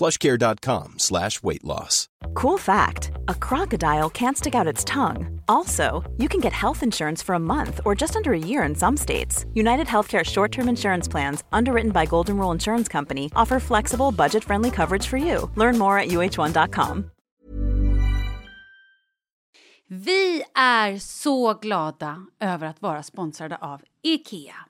plushcare.com slash weight loss. Cool fact a crocodile can't stick out its tongue. Also, you can get health insurance for a month or just under a year in some states. United Healthcare short term insurance plans, underwritten by Golden Rule Insurance Company, offer flexible, budget friendly coverage for you. Learn more at uh1.com. Vi är så glada över att vara sponsrade av Ikea.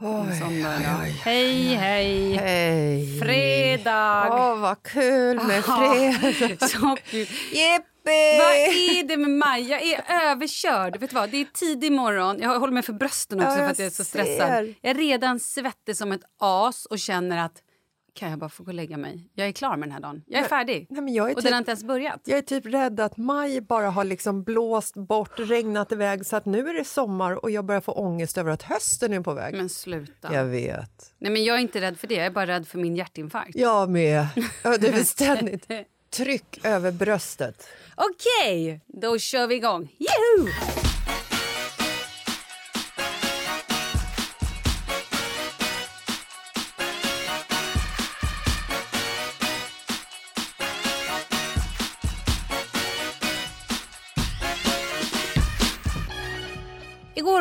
Oj, oj. Hej, hej! Hej! Fredag! Åh, vad kul med fredag! Så kul. Jippi! Vad är det med mig? Jag är överkörd. Vet du vad? Det är tidig morgon. Jag håller mig för brösten också Ja, för att jag är så stressad. ser. Jag är redan svettig som ett as och känner att kan jag bara få gå och lägga mig? Jag är klar med den här dagen. Jag är Nej, färdig. nej, men jag är och typ- den har inte ens börjat. Jag är typ rädd att maj bara har liksom blåst bort, regnat iväg så att nu är det sommar och jag börjar få ångest över att hösten är på väg. Men sluta. Jag vet. Nej, men jag är inte rädd för det. Jag är bara rädd för min hjärtinfarkt. Jag med. Ja, det är ständigt tryck över bröstet. Okej, då kör vi igång. Juhu!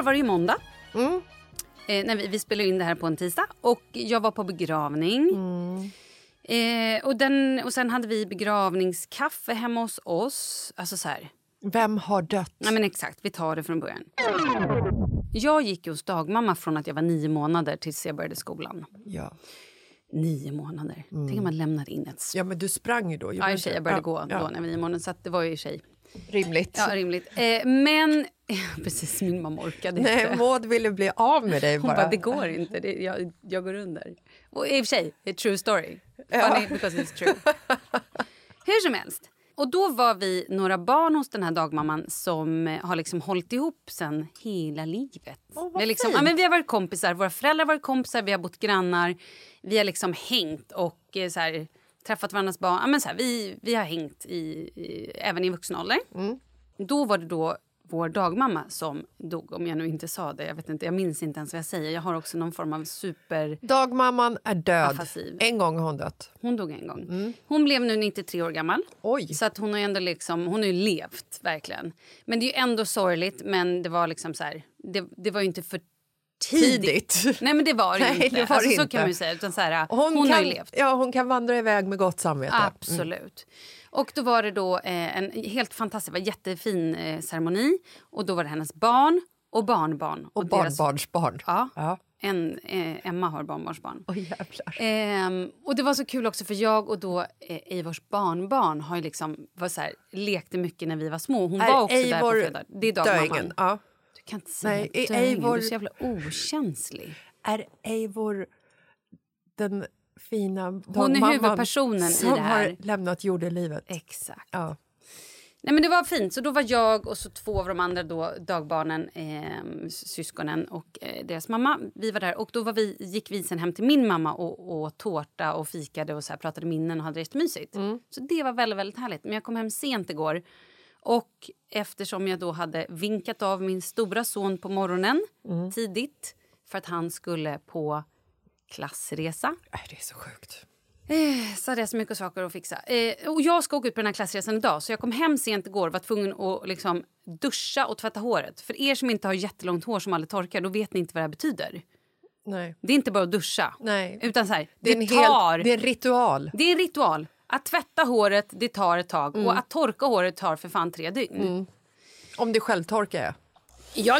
Var det ju måndag. Mm. Eh, när vi, vi spelade in det här på en tisdag och jag var på begravning. Eh, och, den, och sen hade vi begravningskaffe hemma hos oss. Alltså så här. Vem har dött? Nej men exakt, vi tar det från början. Jag gick hos dagmamma från att jag var nio månader tills jag började skolan. Ja. Nio månader. Tänk om man lämnar in ett... ja, men du sprang ju då. Ja, sig, jag började Ja, gå ja. då när jag var nio månader. Så det var ju i sig Rimligt. ja, rimligt. Eh, men precis, min mamma orkade Nej, inte. Maud ville bli av med dig Hon bara. bara, det går inte. Det, jag, jag går under. Och i och för sig, det är true story. Funny because it's true. Hur som helst. Och då var vi några barn hos den här dagmamman som eh, har liksom hållit ihop sen hela livet. Vad vi, har liksom, ja, men vi har varit kompisar, våra föräldrar har varit kompisar, vi har bott grannar. Vi har liksom hängt och eh, så här, träffat varandras barn. Ja, men så här, vi, vi har hängt i, i, även i vuxen ålder. Då var det då vår dagmamma som dog, om jag nu inte sa det. Jag vet inte, jag minns inte ens vad jag säger. Jag har också någon form av super... Dagmamman är död. Afasi. En gång har hon dött. Hon dog en gång. Hon blev nu 93 år gammal. Oj. Så att hon har ändå liksom, hon har ju levt, verkligen. Men det är ju ändå sorgligt, men det var liksom så här, det, det var ju inte för tidigt. Tidigt. Nej men det var det ju Nej, inte. det var alltså, det Så inte. kan man ju säga. Utan så här, Hon, hon, kan, har ju levt. Ja, hon kan vandra iväg med gott samvete. Absolut. Och då var det då eh, en helt fantastisk, var jättefin eh, ceremoni. Och då var det hennes barn och barnbarn. Och deras- barnbarnsbarn. Ja. Ja. En, eh, Emma har barnbarnsbarn. Oj, jävlar. Ehm, och det var så kul också för jag och då eh, Eivors barnbarn har ju liksom var så här, lekte mycket när vi var små. Hon var också där på Eivor fredag. Det är dagmamman. Ja. Kan inte säga Nej, är. Eivor- Du är så jävla okänslig. Är Eivor den fina Hon är huvudpersonen i som det här. har lämnat jordelivet? Exakt. Ja. Nej, men det var fint. Så då var jag och så två av de andra då, dagbarnen, eh, syskonen och eh, deras mamma. Vi var där och då var vi, gick vi sen hem till min mamma och åt tårta och fikade och så här, pratade minnen och hade det jättemysigt. Så det var väldigt, väldigt härligt. Men jag kom hem sent igår och eftersom jag då hade vinkat av min stora son på morgonen tidigt för att han skulle på klassresa Nej, det är så sjukt. Eh, så hade jag så mycket saker att fixa. Eh, och jag ska åka ut på den här klassresan idag. Så jag kom hem sent igår var tvungen att liksom duscha och tvätta håret. För er som inte har jättelångt hår som aldrig torkar, då vet ni inte vad det betyder. Nej. Det är inte bara att duscha. Nej. Utan så här, Det det, är, en tar... hel, det är en ritual. Det är en ritual. Att tvätta håret, det tar ett tag. Och att torka håret tar för fan tre dygn. Om det självtorkar. Ja,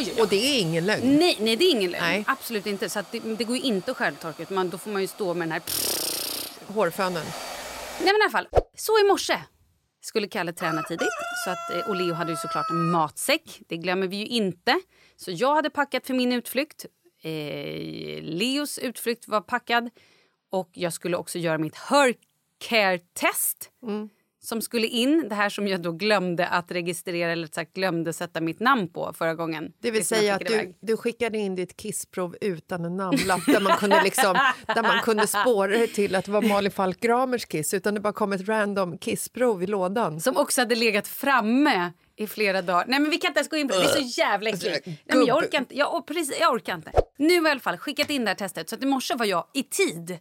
ja, ja. Och det är ingen lögn. Nej, nej, det är ingen lögn. Absolut inte. Så det, det går ju inte att självtorka. Utan då får man ju stå med den här... Hårfönen. Nej men i alla fall, så i morse skulle Kalle träna tidigt. Så att, eh, och Leo hade ju såklart en matsäck. Det glömmer vi ju inte. Så jag hade packat för min utflykt. Eh, Leos utflykt var packad. Och jag skulle också göra mitt Hercare-test. Som skulle in, det här som jag då glömde att registrera eller sagt glömde sätta mitt namn på förra gången. Det vill säga att du, du skickade in ditt kissprov utan en namnlapp där man kunde, liksom, där man kunde spåra det till att det var Malin Falk Gramers kiss utan det bara kom ett random kissprov i lådan. Som också hade legat framme i flera dagar. Nej men vi kan inte ens gå in på det. Det är så jävla äckligt. Nej, men jag orkar inte. Jag, precis, jag orkar inte. Nu har jag i alla fall skickat in det här testet. Så att i morse var jag i tid.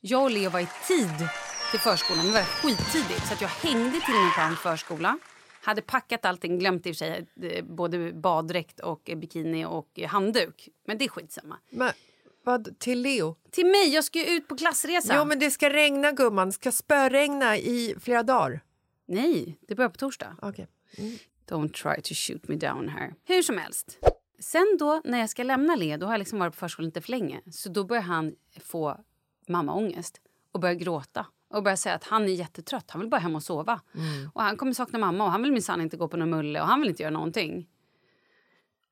Jag och Leo var i tid till förskolan. Det var skittidigt. Så att jag hängde till min på förskola. Hade packat allting, glömt i och för sig eh, både baddräkt och bikini och handduk. Men det är skitsamma. Men, vad, till Leo? Till mig, jag ska ju ut på klassresa. Jo, men det ska regna gumman, det ska spöregna i flera dagar. Nej, det börjar på torsdag. Okej. Don't try to shoot me down here. Hur som helst. Sen då när jag ska lämna Leo, då har jag liksom varit på förskolan lite för länge. Så då börjar han få mammaångest och börjar gråta. Och börjar säga att han är jättetrött, han vill bara hem och sova. Och han kommer sakna mamma och han vill minsann inte gå på någon mulle och han vill inte göra någonting.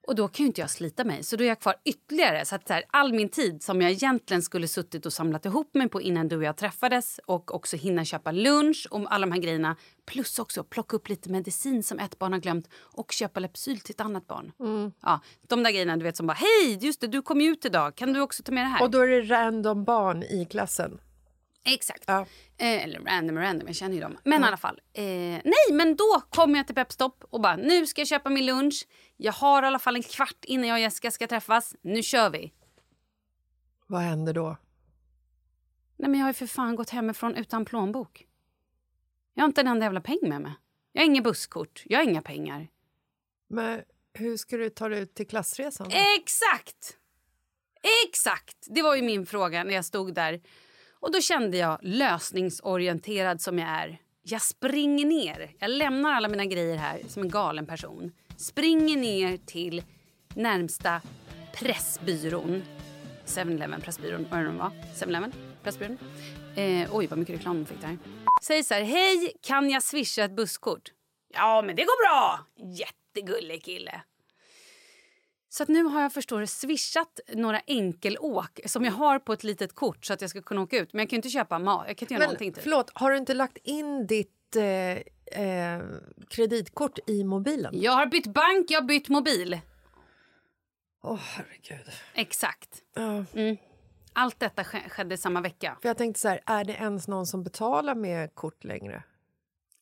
Och då kan ju inte jag slita mig, så då är jag kvar ytterligare. Så att så här, all min tid som jag egentligen skulle suttit och samlat ihop mig på innan du och jag träffades och också hinna köpa lunch och alla de här grejerna. Plus också plocka upp lite medicin som ett barn har glömt och köpa Lypsyl till ett annat barn. Ja, de där grejerna du vet som bara hej, just det, du kom ju ut idag, kan du också ta med det här? Och då är det random barn i klassen. Exakt. Ja. Eh, eller random random, jag känner ju dem. Men i alla fall. Eh, nej, men då kommer jag till Pepstop och bara nu ska jag köpa min lunch. Jag har i alla fall en kvart innan jag och Jessica ska träffas. Nu kör vi. Vad händer då? Nej, men jag har ju för fan gått hemifrån utan plånbok. Jag har inte en enda jävla peng med mig. Jag har inga busskort, jag har inga pengar. Men hur ska du ta dig ut till klassresan? då? Exakt! Exakt! Det var ju min fråga när jag stod där. Och då kände jag, lösningsorienterad som jag är, jag springer ner. Jag lämnar alla mina grejer här som en galen person. Springer ner till närmsta Pressbyrån. 7-Eleven Pressbyrån, vad det nu var. 7-Eleven Pressbyrån. Eh, oj, vad mycket reklam de fick där. Säger så här, hej, kan jag swisha ett busskort? Ja, men det går bra! Jättegullig kille. Så nu har jag förstår du, swishat några enkelåk som jag har på ett litet kort så att jag ska kunna åka ut. Men jag kan inte köpa mat. Jag kan inte göra Men någonting. Typ. förlåt, har du inte lagt in ditt eh, eh, kreditkort i mobilen? Jag har bytt bank, jag har bytt mobil. Åh, herregud. Exakt. Ja, Allt detta sk- skedde samma vecka. för jag tänkte så här, är det ens någon som betalar med kort längre?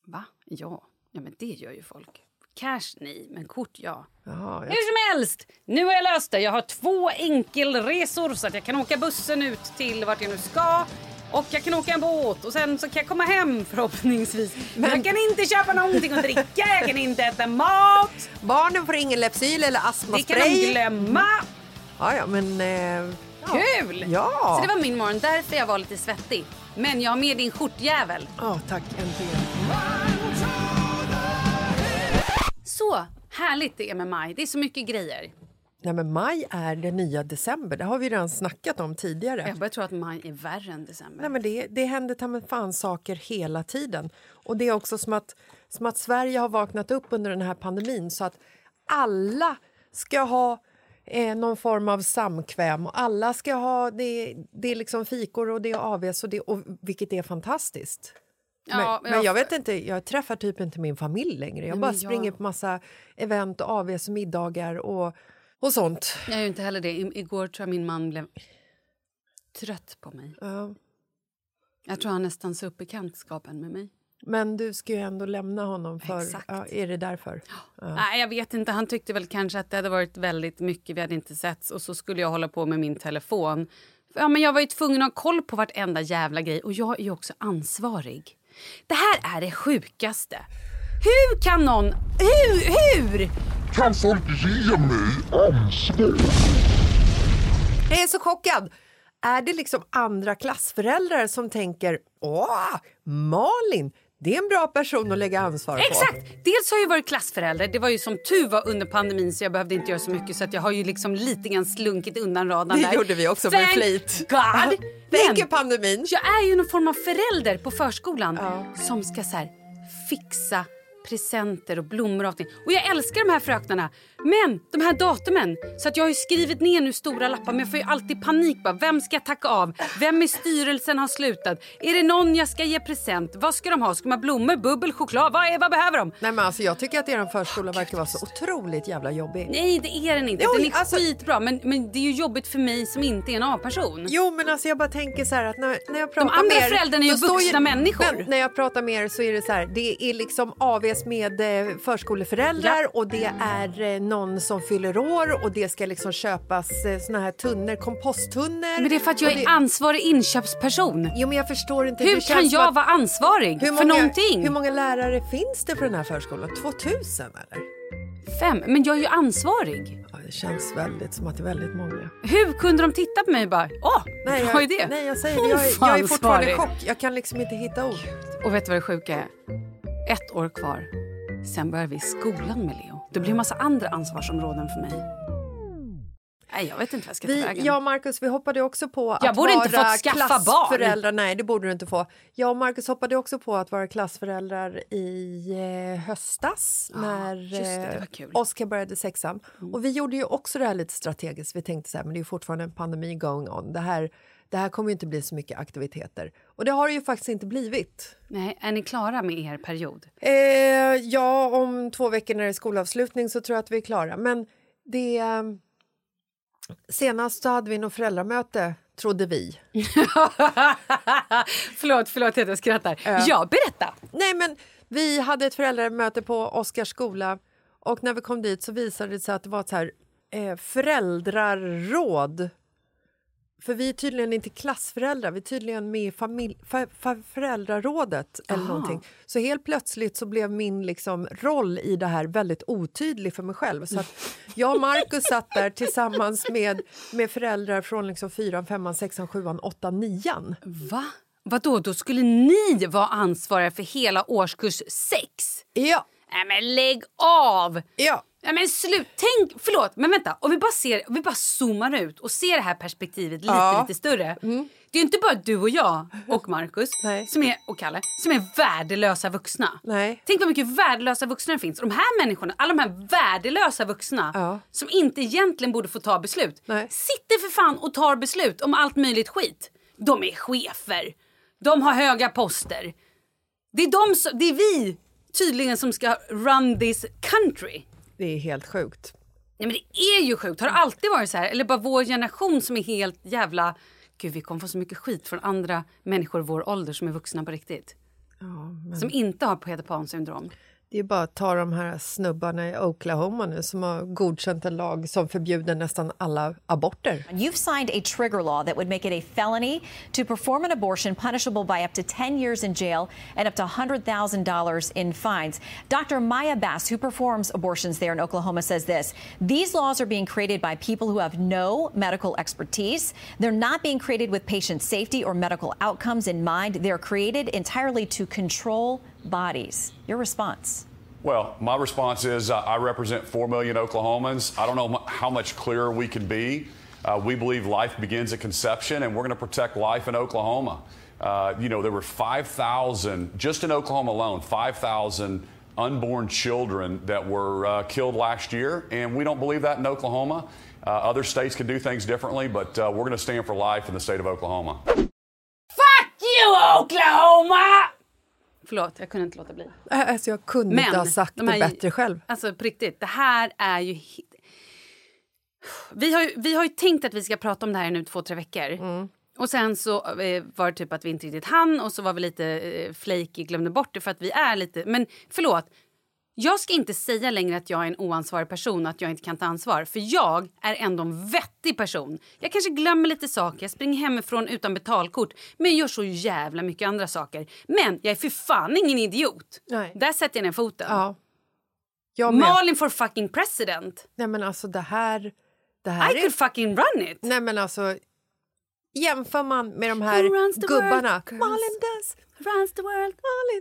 Va? Ja. Ja, men det gör ju folk. Cash nej, men kort ja. Jaha, jag... Hur som helst, nu har jag löst det. Jag har två enkelresor så att jag kan åka bussen ut till vart jag nu ska. Och jag kan åka en båt och sen så kan jag komma hem förhoppningsvis. Men, jag kan inte köpa någonting att dricka, jag kan inte äta mat. Barnen får ingen Lypsyl eller Det kan astmaspray. de glömma. Ja, ja, men... Eh, ja. Kul! Ja. Så det var min morgon, därför jag var lite svettig. Men jag har med din skjortjävel. Ja, tack. Äntligen. Så härligt det är med maj. Det är så mycket grejer. Nej, men maj är det nya december. Det har vi redan snackat om tidigare. Jag börjar tro att maj är värre än december. Nej, men det, det händer ta fan saker hela tiden. Och det är också som att, som att Sverige har vaknat upp under den här pandemin så att alla ska ha eh, någon form av samkväm och alla ska ha... Det, det är liksom fikor och det är AVs, och det, och, vilket är fantastiskt. Ja, men, men jag vet inte, jag träffar typ inte min familj längre. Jag Nej, bara men jag- springer på massa event och AVs och middagar och, och sånt. Jag gör inte heller det. I, igår tror jag min man blev trött på mig. Ja. Jag tror han nästan sa upp bekantskapen med mig. Men du ska ju ändå lämna honom för... Ja, är det därför? Nej, jag vet inte. Han tyckte väl kanske att det hade varit väldigt mycket. Vi hade inte setts och så skulle jag hålla på med min telefon. Ja, men jag var ju tvungen att ha koll på vartenda jävla grej och jag är också ansvarig. Det här är det sjukaste. Hur kan någon... Hur? Hur? Kan folk ge mig ansvar? Jag är så chockad! Är det liksom andra klassföräldrar som tänker åh, Malin, det är en bra person att lägga ansvar på? Exakt! Dels har jag varit klassförälder. Det var ju som tur var under pandemin så jag behövde inte göra så mycket så att jag har ju liksom lite grann slunkit undan radarn Det där. gjorde vi också med Thank flit. God! Men- er pandemin. Jag är ju någon form av förälder på förskolan Ja. som ska så här, fixa presenter och blommor och allting. Och jag älskar de här fröknarna. Men de här datumen. Så att jag har ju skrivit ner nu stora lappar men jag får ju alltid panik. Bara, vem ska jag tacka av? Vem i styrelsen har slutat? Är det någon jag ska ge present? Vad ska de ha? Ska de ha blommor, bubbel, choklad? Vad, är, vad behöver de? Nej, men alltså, jag tycker att er förskola verkar vara så otroligt jävla jobbig. Nej, det är den inte. Jo, den är alltså- skitbra. Men, men det är ju jobbigt för mig som inte är en A-person. Jo, men alltså jag bara tänker så här att när, när jag pratar andra med er, föräldrarna är ju vuxna människor. Men när jag pratar med er så är det så här, det är liksom AVs med eh, förskoleföräldrar Ja. och det är eh, någon som fyller år och det ska liksom köpas eh, såna här tunnor, komposttunnor. Men det är för att jag Och det- är ansvarig inköpsperson. Jo, men jag förstår inte. Hur kan jag att- vara ansvarig hur för många, någonting? Hur många lärare finns det på den här förskolan? 2000 eller? Fem. Men jag är ju ansvarig. Ja, det känns väldigt som att det är väldigt många. Hur kunde de titta på mig och bara åh, Nej, bra jag, idé? nej, jag säger det. Jag, är- jag är fortfarande i chock. Jag kan liksom inte hitta ord. Och vet du vad det sjuka är? Ett år kvar. Sen börjar vi skolan med Leo. Det blir en massa andra ansvarsområden för mig. Nej, jag vet inte vad jag ska ta Vi, vägen. jag och Marcus vi hoppade också på Jag att borde vara inte fått skaffa barn. klassföräldrar. Nej, det borde du inte få. Jag och Marcus hoppade också på att vara klassföräldrar i eh, höstas när just det, det var eh. Oskar började sexan. Mm. Och vi gjorde ju också det här lite strategiskt. Vi tänkte så här, men det är fortfarande en pandemi going on. Det här, det här kommer inte bli så mycket aktiviteter. Och det har det ju faktiskt inte blivit. Nej, är ni klara med er period? Eh, ja, om två veckor när det är skolavslutning så tror jag att vi är klara. Men det... Eh, senast så hade vi något föräldramöte, trodde vi. förlåt, förlåt att jag skrattar. Ja, berätta! Nej, men vi hade ett föräldramöte på Oskars skola och när vi kom dit så visade det sig att det var ett så här, eh, föräldraråd. För vi är tydligen inte klassföräldrar, vi är tydligen med i familj, för, för, föräldrarådet. eller Aha. någonting. Så helt plötsligt så blev min liksom, roll i det här väldigt otydlig för mig själv. Så jag och Markus satt där tillsammans med, med föräldrar från liksom 4, 5, 6, 7, 8, 9. Va? Vadå, då skulle ni vara ansvariga för hela årskurs sex? Ja, Nej men lägg av! ja. Nej men slut, tänk, förlåt men vänta. Om vi bara, ser, om vi bara zoomar ut och ser det här perspektivet lite, Ja. Mm. lite större. Det är inte bara du och jag och Markus Nej. som är, och Kalle som är värdelösa vuxna. Nej. Tänk vad mycket värdelösa vuxna det finns. De här människorna, alla de här värdelösa vuxna Ja. som inte egentligen borde få ta beslut. Nej. Sitter för fan och tar beslut om allt möjligt skit. De är chefer. De har höga poster. Det är, de som, det är vi tydligen som ska run this country. Det är helt sjukt. Nej men det är ju sjukt. Har det alltid varit så här? Eller bara vår generation som är helt jävla... Gud vi kommer få så mycket skit från andra människor i vår ålder som är vuxna på riktigt. Ja, men... Som inte har Peter Pan syndrom. Det är bara att ta de här snubbarna i Oklahoma nu som har godkänt en lag som förbjuder nästan alla aborter. You've signed a trigger law that would make it a felony to perform an abortion punishable by up to 10 years in jail and up to $100,000 in fines. Dr. Maya Bass, who performs abortions there in Oklahoma, says this These laws are being created by people who have no medical expertise. They're not being created with patient safety or medical outcomes in mind. They're created entirely to control bodies. Your response? Well, my response is uh, I represent 4 million Oklahomans. I don't know m- how much clearer we can be. Uh, we believe life begins at conception, and we're going to protect life in Oklahoma. Uh, you know, there were 5,000, just in Oklahoma alone, 5,000 unborn children that were uh, killed last year, and we don't believe that in Oklahoma. Uh, other states can do things differently, but uh, we're going to stand for life in the state of Oklahoma. Fuck you Oklahoma! Förlåt, jag kunde inte låta bli. Äh, Alltså jag kunde inte ha sagt de det här- bättre själv. Alltså på riktigt, det här är ju... Vi har, ju- vi har ju tänkt att vi ska prata om det här nu två, tre veckor. Mm. Och sen så eh, var det typ att vi inte riktigt hann och så var vi lite eh, flaky, glömde bort det för att vi är lite... Men förlåt, jag ska inte säga längre att jag är en oansvarig person och att jag inte kan ta ansvar. För jag är ändå en vettig person. Jag kanske glömmer lite saker, jag springer hemifrån utan betalkort. Men jag gör så jävla mycket andra saker. Men jag är för fan ingen idiot. Nej. Där sätter jag ner foten. Ja. Jag med. Malin for fucking president. Nej men alltså det här... Det här I är... could fucking run it. Nej men alltså... Jämför man med de här gubbarna... Malin does, Runs the world.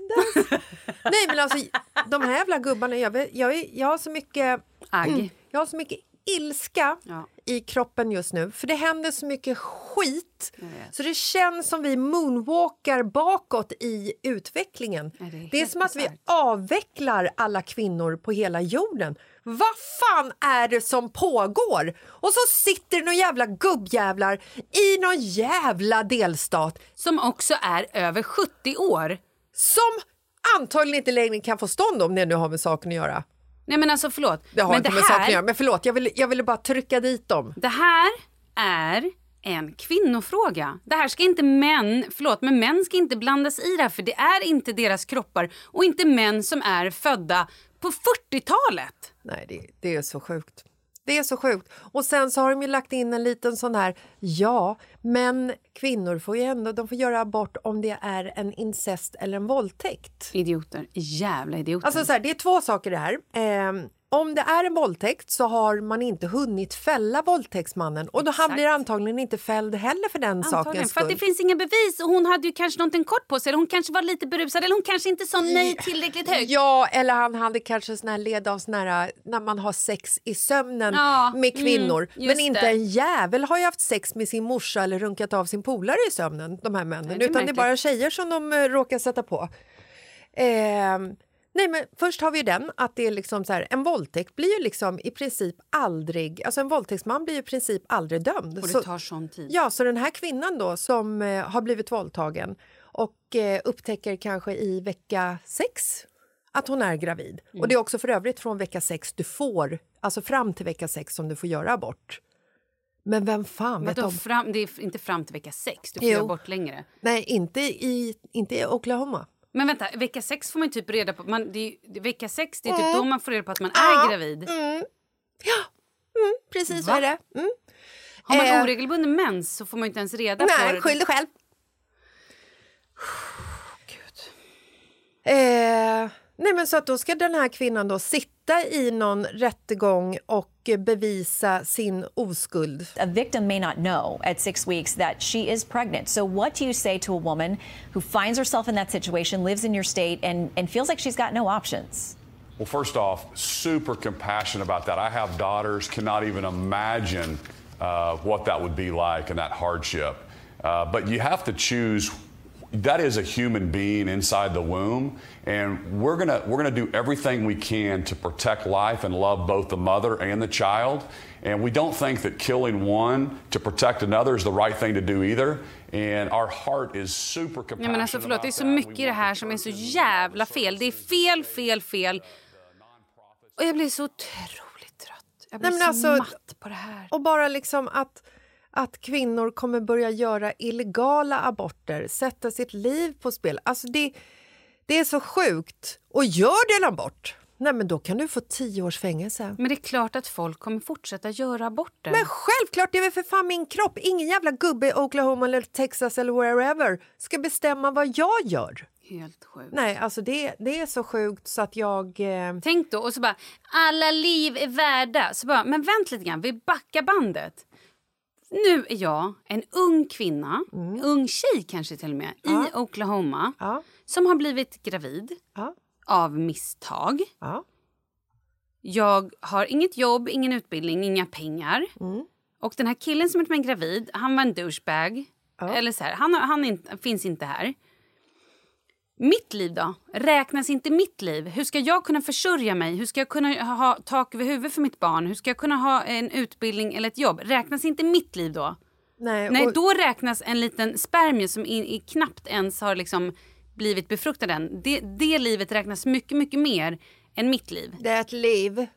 Does. Nej men alltså de här jävla gubbarna, jag, vet, jag, är, jag har så mycket... Agg. Jag har så mycket ilska Ja. i kroppen just nu, för det händer så mycket skit. Så det känns som vi moonwalkar bakåt i utvecklingen. Ja, det är det är som att vi avvecklar alla kvinnor på hela jorden. Vad fan är det som pågår? Och så sitter det några jävla gubbjävlar i någon jävla delstat Som också är över 70 år. som antagligen inte längre kan få stånd om det nu har med saken att göra. Nej men alltså förlåt. Det har men inte det med saken att här, göra, men förlåt, jag ville, jag ville bara trycka dit dem. det här är en kvinnofråga. Det här ska inte män, förlåt, men män ska inte blandas i det här för det är inte deras kroppar och inte män som är födda på 40-talet. Nej, det, det är så sjukt. Det är så sjukt. Och sen så har de ju lagt in en liten sån här, ja, men kvinnor får ju ändå, de får göra abort om det är en incest eller en våldtäkt. Idioter. Jävla idioter. Alltså så här, det är två saker det här. Ehm, om det är en våldtäkt så har man inte hunnit fälla våldtäktsmannen och då han blir antagligen inte fälld heller för den Antagligen, sakens för skull. det finns inga bevis och hon hade ju kanske någonting kort på sig eller hon kanske var lite berusad eller hon kanske inte sa nej tillräckligt högt. Ja, eller han hade kanske sån här led av sån här, när man har sex i sömnen Ja, med kvinnor. mm, men inte det. en jävel har ju haft sex med sin morsa eller runkat av sin polare i sömnen, de här männen. Nej, det utan det är märkligt. bara tjejer som de eh, råkar sätta på. Ehm, nej, men först har vi den att det är liksom så här, en våldtäkt blir ju liksom i princip aldrig, alltså en våldtäktsman blir ju i princip aldrig dömd. Och det tar sån tid. Ja, så den här kvinnan då som eh, har blivit våldtagen och eh, upptäcker kanske i vecka sex att hon är gravid. Och det är också för övrigt från vecka sex du får, alltså fram till vecka sex som du får göra abort. Men vem fan vet om? fram, det är inte fram till vecka sex, du får Jo. göra bort längre. Nej, inte i, inte i Oklahoma. Men vänta, vecka sex får man typ reda på. Man, det vecka sex, det är typ Mm. då man får reda på att man Ja. är gravid. Precis Va? så är det. Mm. Har man Eh. oregelbunden mens så får man inte ens reda på Nej, skyll dig själv. Eh, nej men så att då ska den här kvinnan då sitta i någon rättegång och bevisa sin oskuld. A victim may not know at six weeks that she is pregnant. So, what do you say to a woman who finds herself in that situation, lives in your state, and, and feels like she's got no options? Well, first off, super compassionate about that. I have daughters, cannot even imagine uh, what that would be like and that hardship. Uh, but you have to choose. That is a human being inside the womb, and we're gonna we're gonna do everything we can to protect life and love both the mother and the child. And we don't think that killing one to protect another is the right thing to do either. And our heart is super compassionate. Nej men alltså förlåt, det är så mycket i det här som är så jävla fel. Det är fel, fel, fel. Och jag blir så otroligt trött. Jag blir Nej, men så alltså- matt på det här. Och bara liksom att, att kvinnor kommer börja göra illegala aborter, sätta sitt liv på spel. Alltså det, Det är så sjukt. Och gör du en abort, nej men då kan du få tio års fängelse. Men det är klart att folk kommer fortsätta göra aborter. Men självklart, det är väl för fan min kropp. Ingen jävla gubbe i Oklahoma eller Texas eller wherever ska bestämma vad jag gör. Helt sjukt. Nej, alltså det, det är så sjukt så att jag... Eh, Tänk då, och så bara, alla liv är värda. Så bara, men vänt lite grann, vi backar bandet. Nu är jag en ung kvinna, ung tjej kanske till och med, i Oklahoma ja, som har blivit gravid ja, av misstag. ja. Jag har inget jobb, ingen utbildning, inga pengar. Mm. Och den här killen som gjort mig gravid, han var en douchebag. Eller så här, han, han inte, finns inte här. Mitt liv då? Räknas inte mitt liv? Hur ska jag kunna försörja mig? Hur ska jag kunna ha tak över huvudet för mitt barn? Hur ska jag kunna ha en utbildning eller ett jobb? Räknas inte mitt liv då? Nej, Nej, och, då räknas en liten spermie som i, i knappt ens har liksom blivit befruktad än. Det, det livet räknas mycket, mycket mer än mitt liv. Det är ett liv.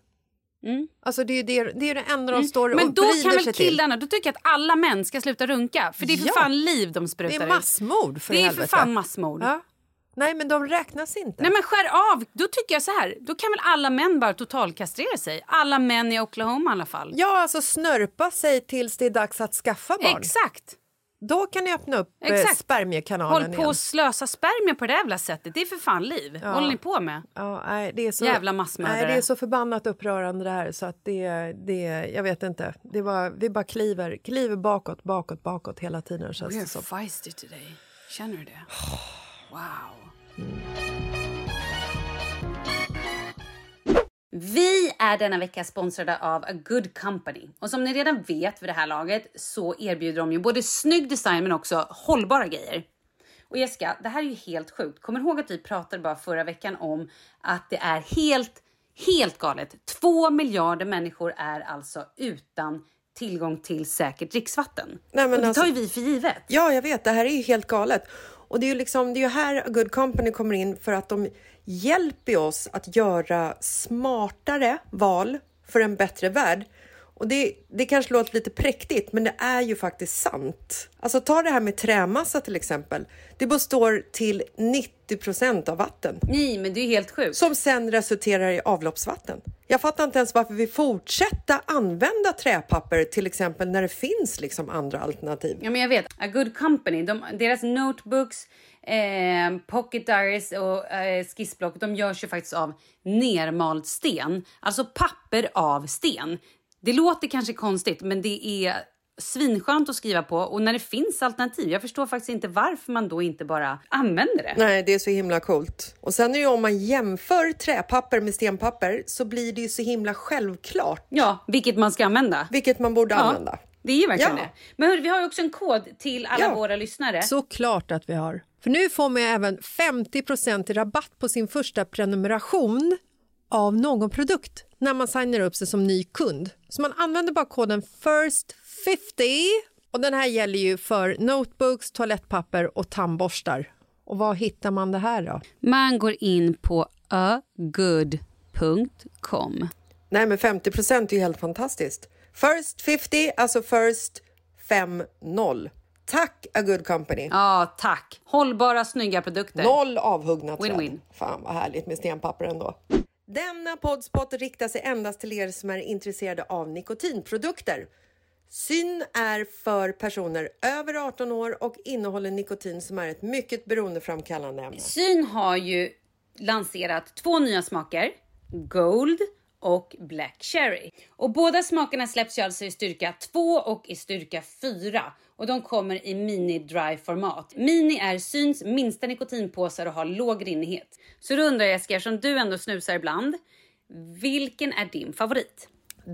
Mm. Alltså det är ju det, det, är det enda de står Men och då kan väl sig till. killarna, då tycker jag att alla män ska sluta runka. För det är för Ja. fan liv de Det sprutar är ut. massmord för Det är för fan massmord. Ja. Nej, men de räknas inte. Nej men skär av, då tycker jag så här. Då kan väl alla män bara totalkastrera sig. Alla män i Oklahoma i alla fall. Ja, alltså snörpa sig tills det är dags att skaffa barn. Exakt. Då kan ni öppna upp eh, Exakt. spermiekanalen Håll på igen. att slösa spermier på det jävla sättet. Det är för fan liv. Vad håller ni på med? Ja, nej, det är så, Jävla massmördare. Nej, det är så förbannat upprörande det här så att det, det jag vet inte. Det var, vi bara kliver, kliver bakåt, bakåt, bakåt hela tiden känns det We're som. feisty today. Känner du det? Wow. Vi är denna vecka sponsrade av A Good Company. Och som ni redan vet vid det här laget så erbjuder de ju både snygg design men också hållbara grejer. Och Jessica, det här är ju helt sjukt. Kommer ihåg att vi pratade bara förra veckan om att det är helt, helt galet. Två miljarder människor är alltså utan tillgång till säkert dricksvatten. Nej, men och det alltså- tar ju vi för givet. Ja, jag vet. Det här är ju helt galet. Och det är ju liksom, det är ju här A Good Company kommer in för att de hjälper oss att göra smartare val för en bättre värld. Och det, det kanske låter lite präktigt, men det är ju faktiskt sant. Alltså ta det här med trämassa till exempel. Det består till 90 procent av vatten Nej, men det är ju helt sjukt. som sen resulterar i avloppsvatten. Jag fattar inte ens varför vi fortsätter använda träpapper till exempel när det finns liksom andra alternativ. Ja, men jag vet. A Good Company, de, deras notebooks, eh, pocket diaries och eh, skissblock, de görs ju faktiskt av nermald sten. Alltså papper av sten. Det låter kanske konstigt, men det är svinskönt att skriva på och när det finns alternativ. Jag förstår faktiskt inte varför man då inte bara använder det. Nej, det är så himla coolt. Och sen är det ju om man jämför träpapper med stenpapper så blir det ju så himla självklart Ja, vilket man ska använda. vilket man borde Ja, använda. det är ju verkligen Ja. det. Men hörru, vi har ju också en kod till alla Ja. våra lyssnare. Såklart att vi har. För nu får man även 50 i rabatt på sin första prenumeration av någon produkt när man signar upp sig som ny kund. Så man använder bara koden FIRST50 och den här gäller ju för notebooks, toalettpapper och tandborstar. Och var hittar man det här då? Man går in på agood.com. Nej, men 50% är ju helt fantastiskt. First 50, alltså first 5-0. Tack A Good Company. Ja, tack. Hållbara, snygga produkter. Noll avhuggna träd. Win-win. Fan vad härligt med stenpapper ändå. Denna poddspot riktar sig endast till er som är intresserade av nikotinprodukter. Syn är för personer över 18 år och innehåller nikotin som är ett mycket beroendeframkallande ämne. Syn har ju lanserat två nya smaker. Gold och Black Cherry. Och båda smakerna släpps ju alltså i styrka 2 och i styrka 4. Och de kommer i mini dry format. Mini är Syns minsta nikotinpåsar och har låg rinnighet. Så då undrar jag Jessica, som du ändå snusar ibland. Vilken är din favorit?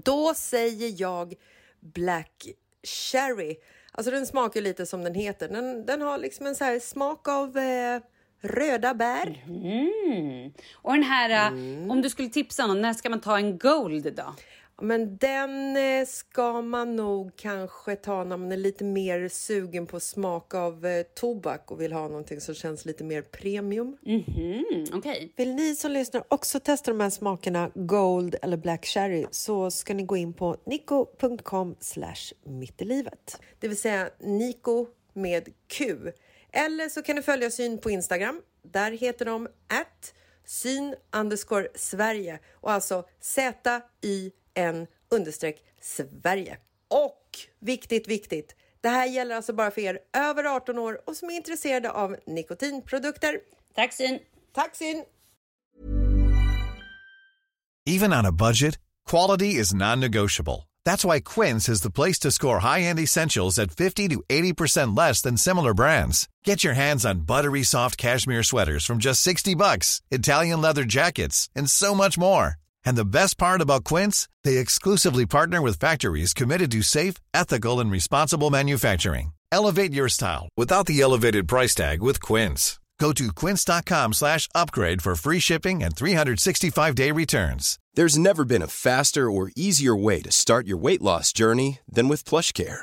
Då säger jag Black Cherry. Alltså den smakar lite som den heter. Den, den har liksom en så här smak av eh, röda bär. Mm. Och den här, äh, om du skulle tipsa någon, när ska man ta en Gold då? Men den eh, ska man nog kanske ta när man är lite mer sugen på smak av eh, tobak och vill ha någonting som känns lite mer premium. Mm, Okej. Vill ni som lyssnar också testa de här smakerna Gold eller Black Cherry så ska ni gå in på nico.com slash mittilivet. Det vill säga Nico med Q. Eller så kan ni följa syn på Instagram Där heter de at syn Sverige och alltså Z-I-N understreck Sverige. Och viktigt, viktigt. Det här gäller alltså bara för er över 18 år och som är intresserade av nikotinprodukter. Tack Syn! Tack Syn! Even on a budget, quality is non-negotiable. That's why Quince is the place to score high-end essentials at 50 to 80% less than similar brands. Get your hands on buttery soft cashmere sweaters from just 60 bucks, Italian leather jackets, and so much more. And the best part about Quince, they exclusively partner with factories committed to safe, ethical, and responsible manufacturing. Elevate your style without the elevated price tag with Quince. Go to quince.com slash upgrade for free shipping and 365-day returns. There's never been a faster or easier way to start your weight loss journey than with PlushCare.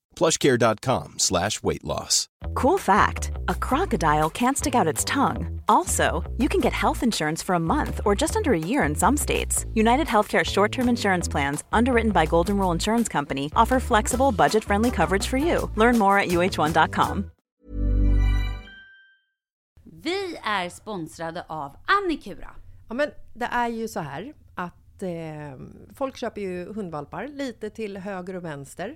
plushcare.com slash weight loss. Cool fact a crocodile can't stick out its tongue. Also, you can get health insurance for a month or just under a year in some states. United Healthcare short term insurance plans, underwritten by Golden Rule Insurance Company, offer flexible, budget friendly coverage for you. Learn more at uh1.com. Vi är sponsrade av Annikura. Ja, men det är ju så här att eh, folk köper ju hundvalpar lite till höger och vänster.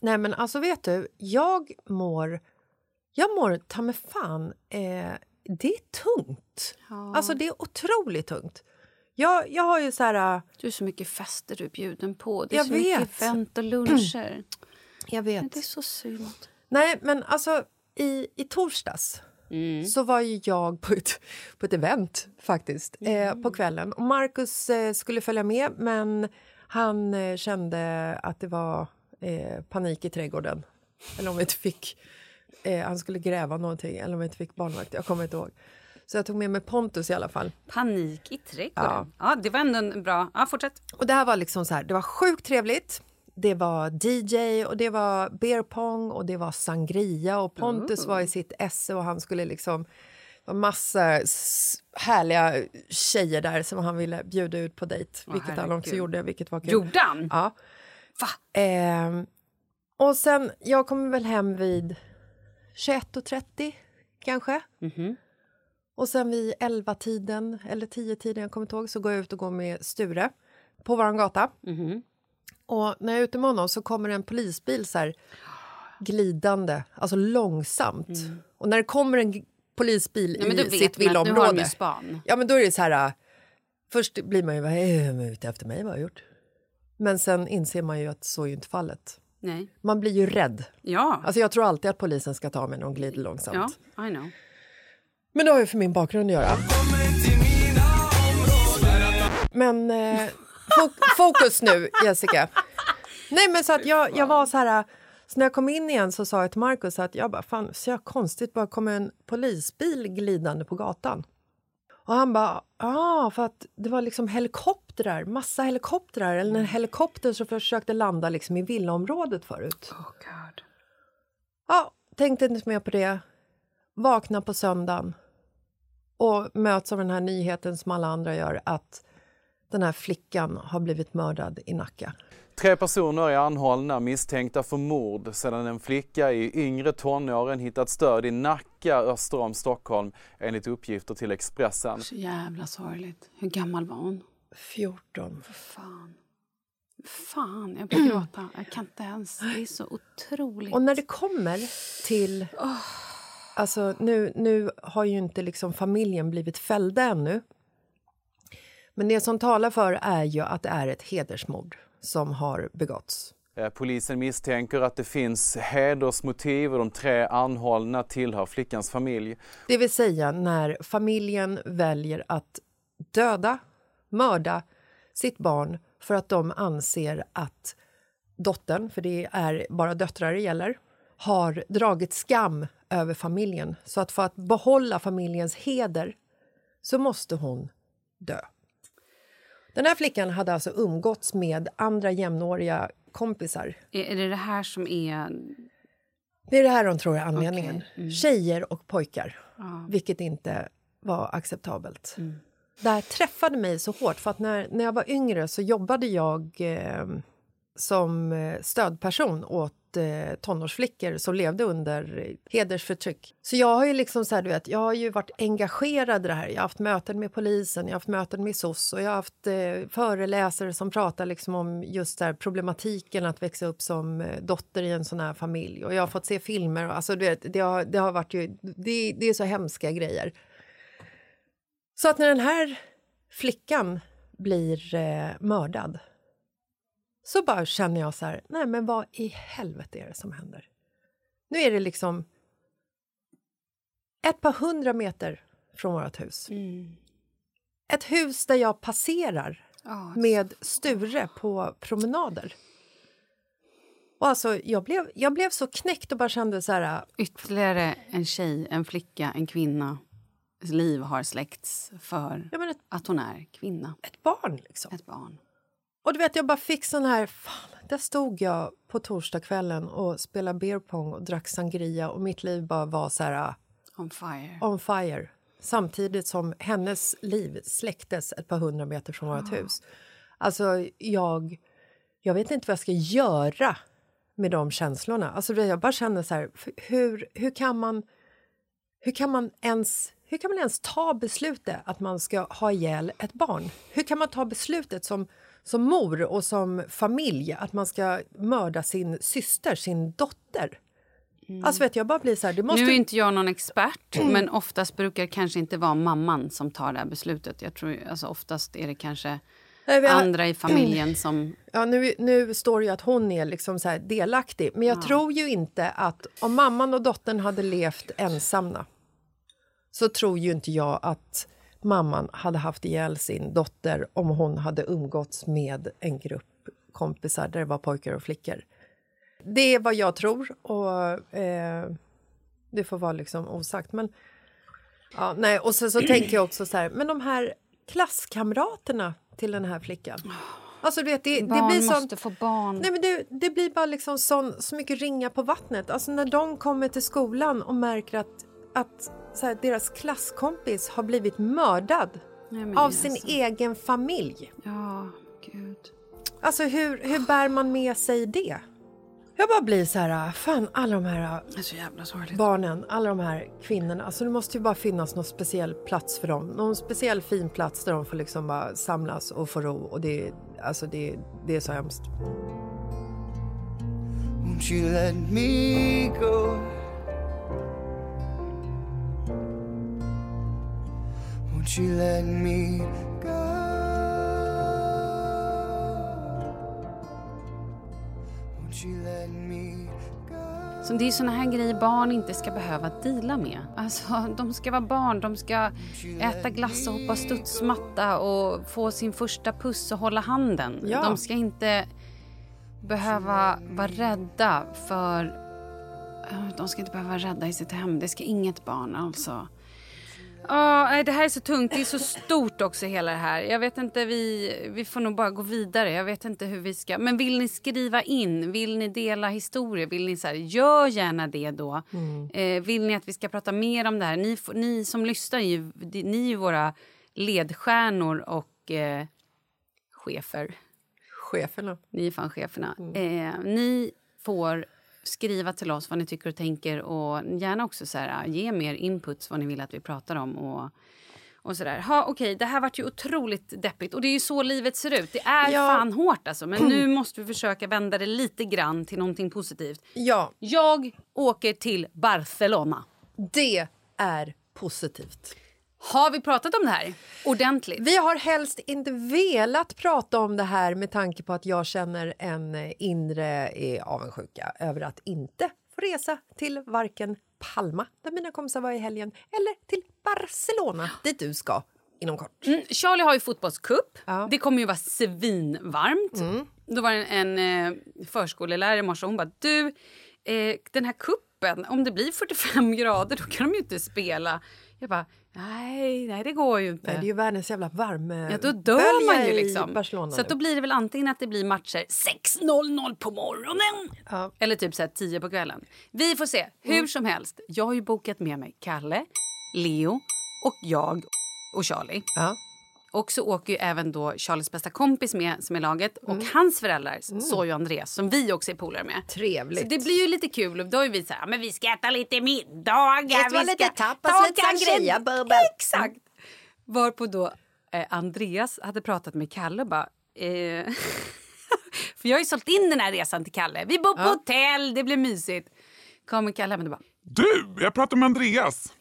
Nej, men alltså vet du, jag mår... Jag mår ta mig fan... Eh, det är tungt. Alltså det är otroligt tungt. Jag, jag har ju så här... äh, Du är så mycket fester du är bjuden på. Det är Jag så mycket vet. event och luncher. Jag vet. det är så synd. Nej, men alltså i, i torsdags så var ju jag på ett, på ett event faktiskt eh, på kvällen. Och Marcus eh, skulle följa med, men han eh, kände att det var eh, panik i trädgården. Eller om vi inte fick... Eh, han skulle gräva någonting, eller om vi inte fick barnvakt. Jag kommer inte ihåg. Så jag tog med mig Pontus i alla fall. Panik i trädgården. Ja. det var ändå en bra... Ja, fortsätt. Och det här var liksom så här, det var sjukt trevligt. Det var DJ och det var beer pong och det var sangria och Pontus var i sitt esse och han skulle liksom... Det var massa härliga tjejer där som han ville bjuda ut på dejt, vilket han också herregud. gjorde, vilket var kul. Gjorde han? Ja. Va? Ehm, och sen, jag kom väl hem vid 21.30 kanske. Och sen vid 11-tiden, eller 10-tiden, jag kommer inte ihåg, så går jag ut och går med Sture på vår gata. Och när jag är ute med honom så kommer en polisbil så här glidande, alltså långsamt. Och när det kommer en polisbil Ja, i sitt villaområde... Ja, men då är det så här... Först blir man ju vad är ute efter mig, vad har jag gjort? Men sen inser man ju att så är ju inte fallet. Nej. Man blir ju rädd. Ja. Alltså jag tror alltid att polisen ska ta mig när de glider långsamt. ja, I know. Men det har ju för min bakgrund att göra. Men eh, fo- fokus nu, Jessica. Nej, men så att jag, jag var så här... Så när jag kom in igen så sa jag till Markus att jag bara, fan, så jag konstigt, bara kommer en polisbil glidande på gatan. Och han bara, ja, för att det var liksom helikoptrar, massa helikoptrar, eller en helikopter som försökte landa liksom i villaområdet förut. Oh God. Ja, tänkte inte mer på det. Vakna på söndagen och möts av den här nyheten som alla andra gör att den här flickan har blivit mördad i Nacka. Tre personer är anhållna misstänkta för mord sedan en flicka i yngre tonåren hittat stöd i Nacka öster om Stockholm enligt uppgifter till Expressen. Så jävla sorgligt. Hur gammal var hon? 14. Fan. Fan, jag börjar gråta. Jag kan inte ens. Det är så otroligt. Och när det kommer till... Alltså, nu, nu har ju inte liksom familjen blivit fällda ännu. Men det som talar för är ju att det är ett hedersmord som har begåtts. Eh, Polisen misstänker att det finns hedersmotiv och de tre anhållna tillhör flickans familj. Det vill säga när familjen väljer att döda, mörda sitt barn för att de anser att dottern, för det är bara döttrar det gäller, har dragit skam över familjen. Så att för att behålla familjens heder så måste hon dö. Den här flickan hade alltså umgåtts med andra jämnåriga kompisar. Är, är det det här som är... Det är det här de tror är anledningen. Tjejer och pojkar, vilket inte var acceptabelt. Det här träffade mig så hårt, för att när, när jag var yngre så jobbade jag eh, som eh, stödperson åt eh, tonårsflickor som levde under hedersförtryck. Så jag har ju liksom så här, du vet, jag har ju varit engagerad i det här. Jag har haft möten med polisen, jag har haft möten med SOS och jag har haft eh, föreläsare som pratar liksom om just där problematiken att växa upp som eh, dotter i en sån här familj. Och jag har fått se filmer. Och, alltså, du vet, det, har, det har varit ju, det, det är så hemska grejer. Så att när den här flickan blir eh, mördad så bara känner jag så här, nej men vad i helvete är det som händer? Nu är det liksom ett par hundra meter från vårt hus. Ett hus där jag passerar Ja, med Sture på promenader. Och alltså, jag, blev, jag blev så knäckt och bara kände så här... Ytterligare en tjej, en flicka, en kvinna liv har släckts för Ja, ett, att hon är kvinna, ett barn, liksom. ett barn. Och du vet, jag bara fick sån här... Fan, där stod jag på torsdagskvällen och spelade beer pong och drack sangria och mitt liv bara var så här On fire. on fire. Samtidigt som hennes liv släcktes ett par hundra meter från vårt hus. Alltså, jag, jag vet inte vad jag ska göra med de känslorna. Alltså, jag bara känner så här, hur, hur kan man... Hur kan man ens... Hur kan man ens ta beslutet att man ska ha ihjäl ett barn? Hur kan man ta beslutet som, som mor och som familj att man ska mörda sin syster, sin dotter? Alltså vet jag, bara blir så här... Måste... Nu är inte jag någon expert, men oftast brukar det kanske inte vara mamman som tar det beslutet. Jag tror alltså oftast är det kanske Nej, har- andra i familjen som... Ja, nu, nu står det ju att hon är liksom så delaktig. Men jag tror ju inte att om mamman och dottern hade levt ensamma så tror ju inte jag att mamman hade haft ihjäl sin dotter om hon hade umgåtts med en grupp kompisar där det var pojkar och flickor. Det är vad jag tror och eh, det får vara liksom osagt. Men, ja, nej, och sen så tänker jag också så här, men de här klasskamraterna till den här flickan. Alltså, du vet, det, Barn det blir måste sånt, få barn. Nej, men det, det blir bara liksom sån, så mycket ringa på vattnet. Alltså när de kommer till skolan och märker att, att så här, deras klasskompis har blivit mördad Nej, av sin så- egen familj. Ja, gud. Alltså hur, hur bär man med sig det? Jag bara blir så här, fan alla de här barnen, alla de här kvinnorna. Alltså det måste ju bara finnas någon speciell plats för dem. Någon speciell fin plats där de får liksom bara samlas och få ro. Och det, är- alltså det, det är så hemskt. Won't you let me go? Won't you let me go? Won't you let me go? Så det är såna här grejer barn inte ska behöva dela med. Alltså, de ska vara barn, de ska äta glass och hoppa studsmatta och få sin första puss och hålla handen. Ja. De ska inte behöva vara rädda för... De ska inte behöva vara rädda i sitt hem. Det ska inget barn alltså. Ja, det här är så tungt. Det är så stort också hela det här. Jag vet inte, vi, vi får nog bara gå vidare. Jag vet inte hur vi ska. Men vill ni skriva in? Vill ni dela historier? Vill ni så här, gör gärna det då. Eh, vill ni att vi ska prata mer om det här? Ni, ni som lyssnar, ju, ni är ju våra ledstjärnor och eh, chefer. Cheferna. Ni är fan cheferna. Eh, ni får skriva till oss vad ni tycker och tänker och gärna också så här, ge mer inputs vad ni vill att vi pratar om. Och, och sådär. Ha, okej, det här vart ju otroligt deppigt och det är ju så livet ser ut. Det är Ja. fan hårt alltså. Men nu måste vi försöka vända det lite grann till någonting positivt. Ja, Jag åker till Barcelona. det är positivt. Har vi pratat om det här ordentligt? Vi har helst inte velat prata om det här med tanke på att jag känner en inre eh, avundsjuka över att inte få resa till varken Palma, där mina kompisar var i helgen, eller till Barcelona, dit du ska inom kort. Mm, Charlie har ju fotbollscup. Ja. Det kommer ju vara svinvarmt. Då var det en, en eh, förskolelärare i morse hon bara du, eh, den här kuppen om det blir 45 grader då kan de ju inte spela. Jag bara nej, nej det går ju inte. Nej, det är ju världens jävla värme Ja, då dör man ju liksom. Barcelona Så då blir det väl antingen att det blir matcher 6.00 på morgonen Ja. eller typ så här 10 på kvällen. Vi får se. Hur Mm. som helst, jag har ju bokat med mig Kalle, Leo och jag och Charlie. Ja. Och så åker ju även då Charlies bästa kompis med som är laget och Mm. hans föräldrar, Zoe och Andreas, som vi också är polare med. Trevligt. Så det blir ju lite kul. och Då är vi så här, men vi ska äta lite middagar. Vi lite ska tapas, ta lite sangria. sangria-bubbel. Exakt. Varpå då eh, Andreas hade pratat med Kalle och bara... Eh, för jag har ju sålt in den här resan till Kalle. Vi bor på hotell, det blir mysigt. Kommer Kalle hem och bara... Du, jag pratade med Andreas.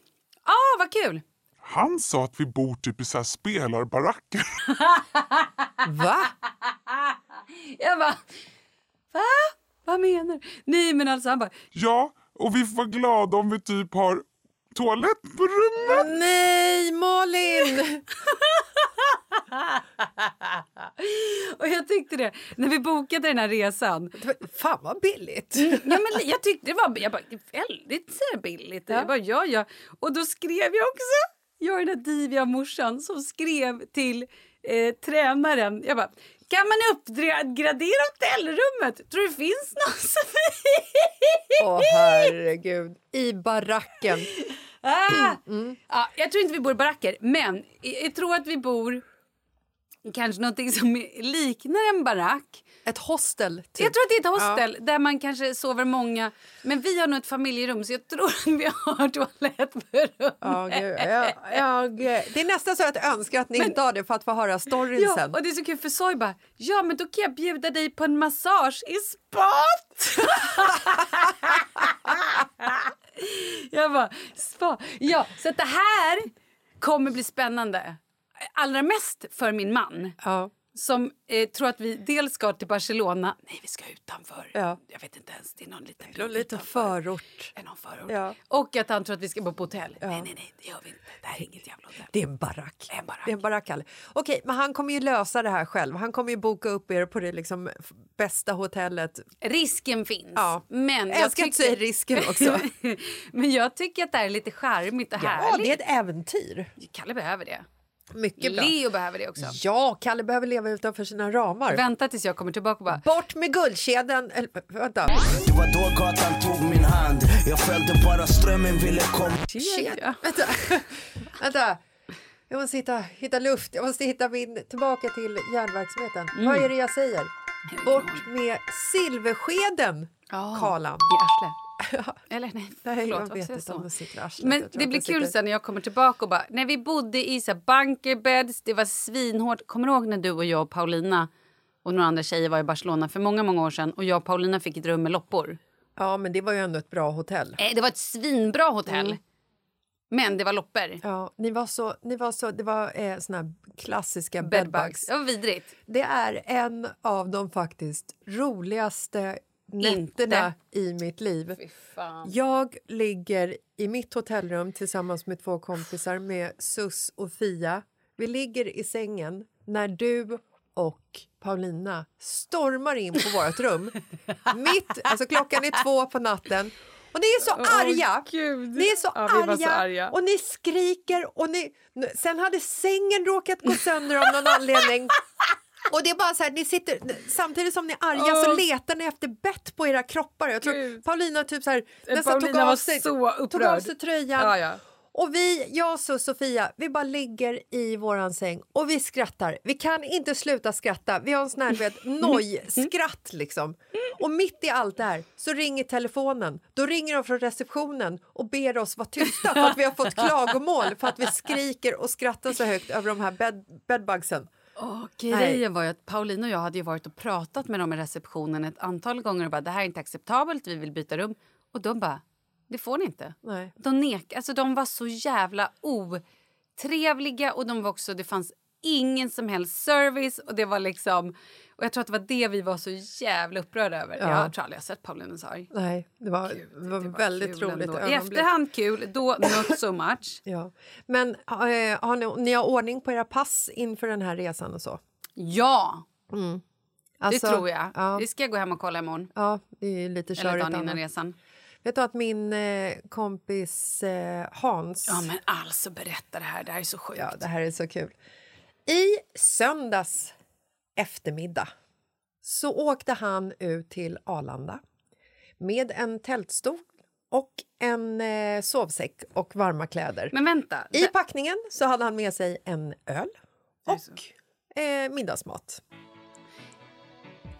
Ah, vad kul! Han sa att vi bor typ i så här spelarbaracker. Va? Jag bara... Va? Vad menar du? Nej, men alltså han bara... Ja, och vi får vara glada om vi typ har toalett på rummet. Nej, Malin! Och jag tyckte det, när vi bokade den här resan. Fan vad billigt. Ja, men jag tyckte det var jag bara, väldigt här billigt. Jag bara, ja, ja. Och då skrev jag också, jag är den där diviga morsan som skrev till eh, tränaren. Jag bara, kan man uppgradera hotellrummet? Tror du det finns någon som... Åh herregud. I baracken. ah! Ja, jag tror inte vi bor i baracker, men jag, jag tror att vi bor kanske någonting som liknar en barack. Ett hostel, typ. Jag tror att det är ett hostel där man kanske sover många. Men vi har nog ett familjerum så jag tror att vi har toalett på rummet. Ja, gud. Jag, jag, det är nästan så att jag önskar att ni inte har det för att få höra storyn Ja, sen. och det är så kul för Soy bara, ja men då kan jag bjuda dig på en massage i spat. jag bara, spa. Ja, så det här kommer bli spännande. Allra mest för min man. Ja. Som eh, tror att vi dels ska till Barcelona. Nej, vi ska utanför. Ja. Jag vet inte ens. Det är någon liten Någon liten förort. Är någon förort. Ja. Och att han tror att vi ska bo på hotell. Nej, nej, nej, det gör vi inte. Det här är inget jävla hotell. Det är en barack. En barack. Det är en barack, Kalle. Okej, men han kommer ju lösa det här själv. Han kommer ju boka upp er på det liksom bästa hotellet. Risken finns. Ja. Men Jag älskar att säga risken också. men jag tycker att det här är lite charmigt och Ja, härligt. det är ett äventyr. Kalle behöver det. Mycket bra. Leo behöver det också. Ja, Kalle behöver leva utanför sina ramar. Vänta tills jag kommer tillbaka och bara... Bort med guldkedjan. Eller, vänta. Det var då gatan tog min hand Jag följde bara strömmen, ville komma Kedja. Vänta. vänta. Jag måste hitta, hitta luft. Jag måste hitta min... Tillbaka till järnverksamheten. Mm. Vad är det jag säger? Bort med silverskeden, Ja, Karlan. I arslet. Eller nej, förlåt. jag vet inte om det sitter arslet. Men det blir det kul sen när jag kommer tillbaka och bara... När vi bodde i så bunkerbeds, det var svinhårt. Kommer du ihåg när du och jag och Paulina och några andra tjejer var i Barcelona för många, många år sedan och jag och Paulina fick ett rum med loppor? Ja, men det var ju ändå ett bra hotell. Eh, det var ett svinbra hotell. Mm. Men det var loppor. Ja, ni var så, ni var så, det var eh, såna här klassiska bedbugs. Bedbugs. Det var vidrigt. Det är en av de faktiskt roligaste nätterna i mitt liv. Jag ligger i mitt hotellrum tillsammans med två kompisar med Sus och Fia. Vi ligger i sängen när du och Paulina stormar in på vårt rum. Mitt, alltså klockan är två på natten. Och ni är så arga! Gud. Ni är så, Ja, arga, så arga. och ni skriker och ni... Sen hade sängen råkat gå sönder av någon anledning. Och det är bara så här, ni sitter, samtidigt som ni är arga så Åh. letar ni efter bett på era kroppar. Jag tror Gud. Paulina typ så här, nästan tog av sig, så tog av sig tröjan. Ja, ja. Och vi, jag och Sofia, vi bara ligger i våran säng och vi skrattar. Vi kan inte sluta skratta. Vi har en sån här vet, noj-skratt liksom. Och mitt i allt det här så ringer telefonen. Då ringer de från receptionen och ber oss vara tysta för att vi har fått klagomål för att vi skriker och skrattar så högt över de här bed, bedbugsen. Åh, grejen var ju att Paulina och jag hade ju varit och pratat med dem i receptionen ett antal gånger och bara det här är inte acceptabelt, vi vill byta rum. Och de bara, det får ni inte. Nej. De, nek, alltså, de var så jävla otrevliga och de var också, det fanns ingen som helst service och det var liksom och jag tror att det var det vi var så jävla upprörda över. Ja. Jag tror aldrig jag sett Paulinas arg. Nej, det var, Gud, det var det var väldigt roligt. I efterhand kul, då not so much. Ja. Men eh, har ni, ni har ordning på era pass inför den här resan och så? Ja, Alltså, det tror jag. Ja, Det ska jag gå hem och kolla imorgon. ja, det är lite Eller dagen innan resan. Vet du att min eh, kompis eh, Hans... Ja men alltså berätta det här, det här är så sjukt. Ja, det här är så kul. I söndags eftermiddag så åkte han ut till Arlanda med en tältstol och en eh, sovsäck och varma kläder. Men vänta, I det- packningen så hade han med sig en öl och eh, middagsmat.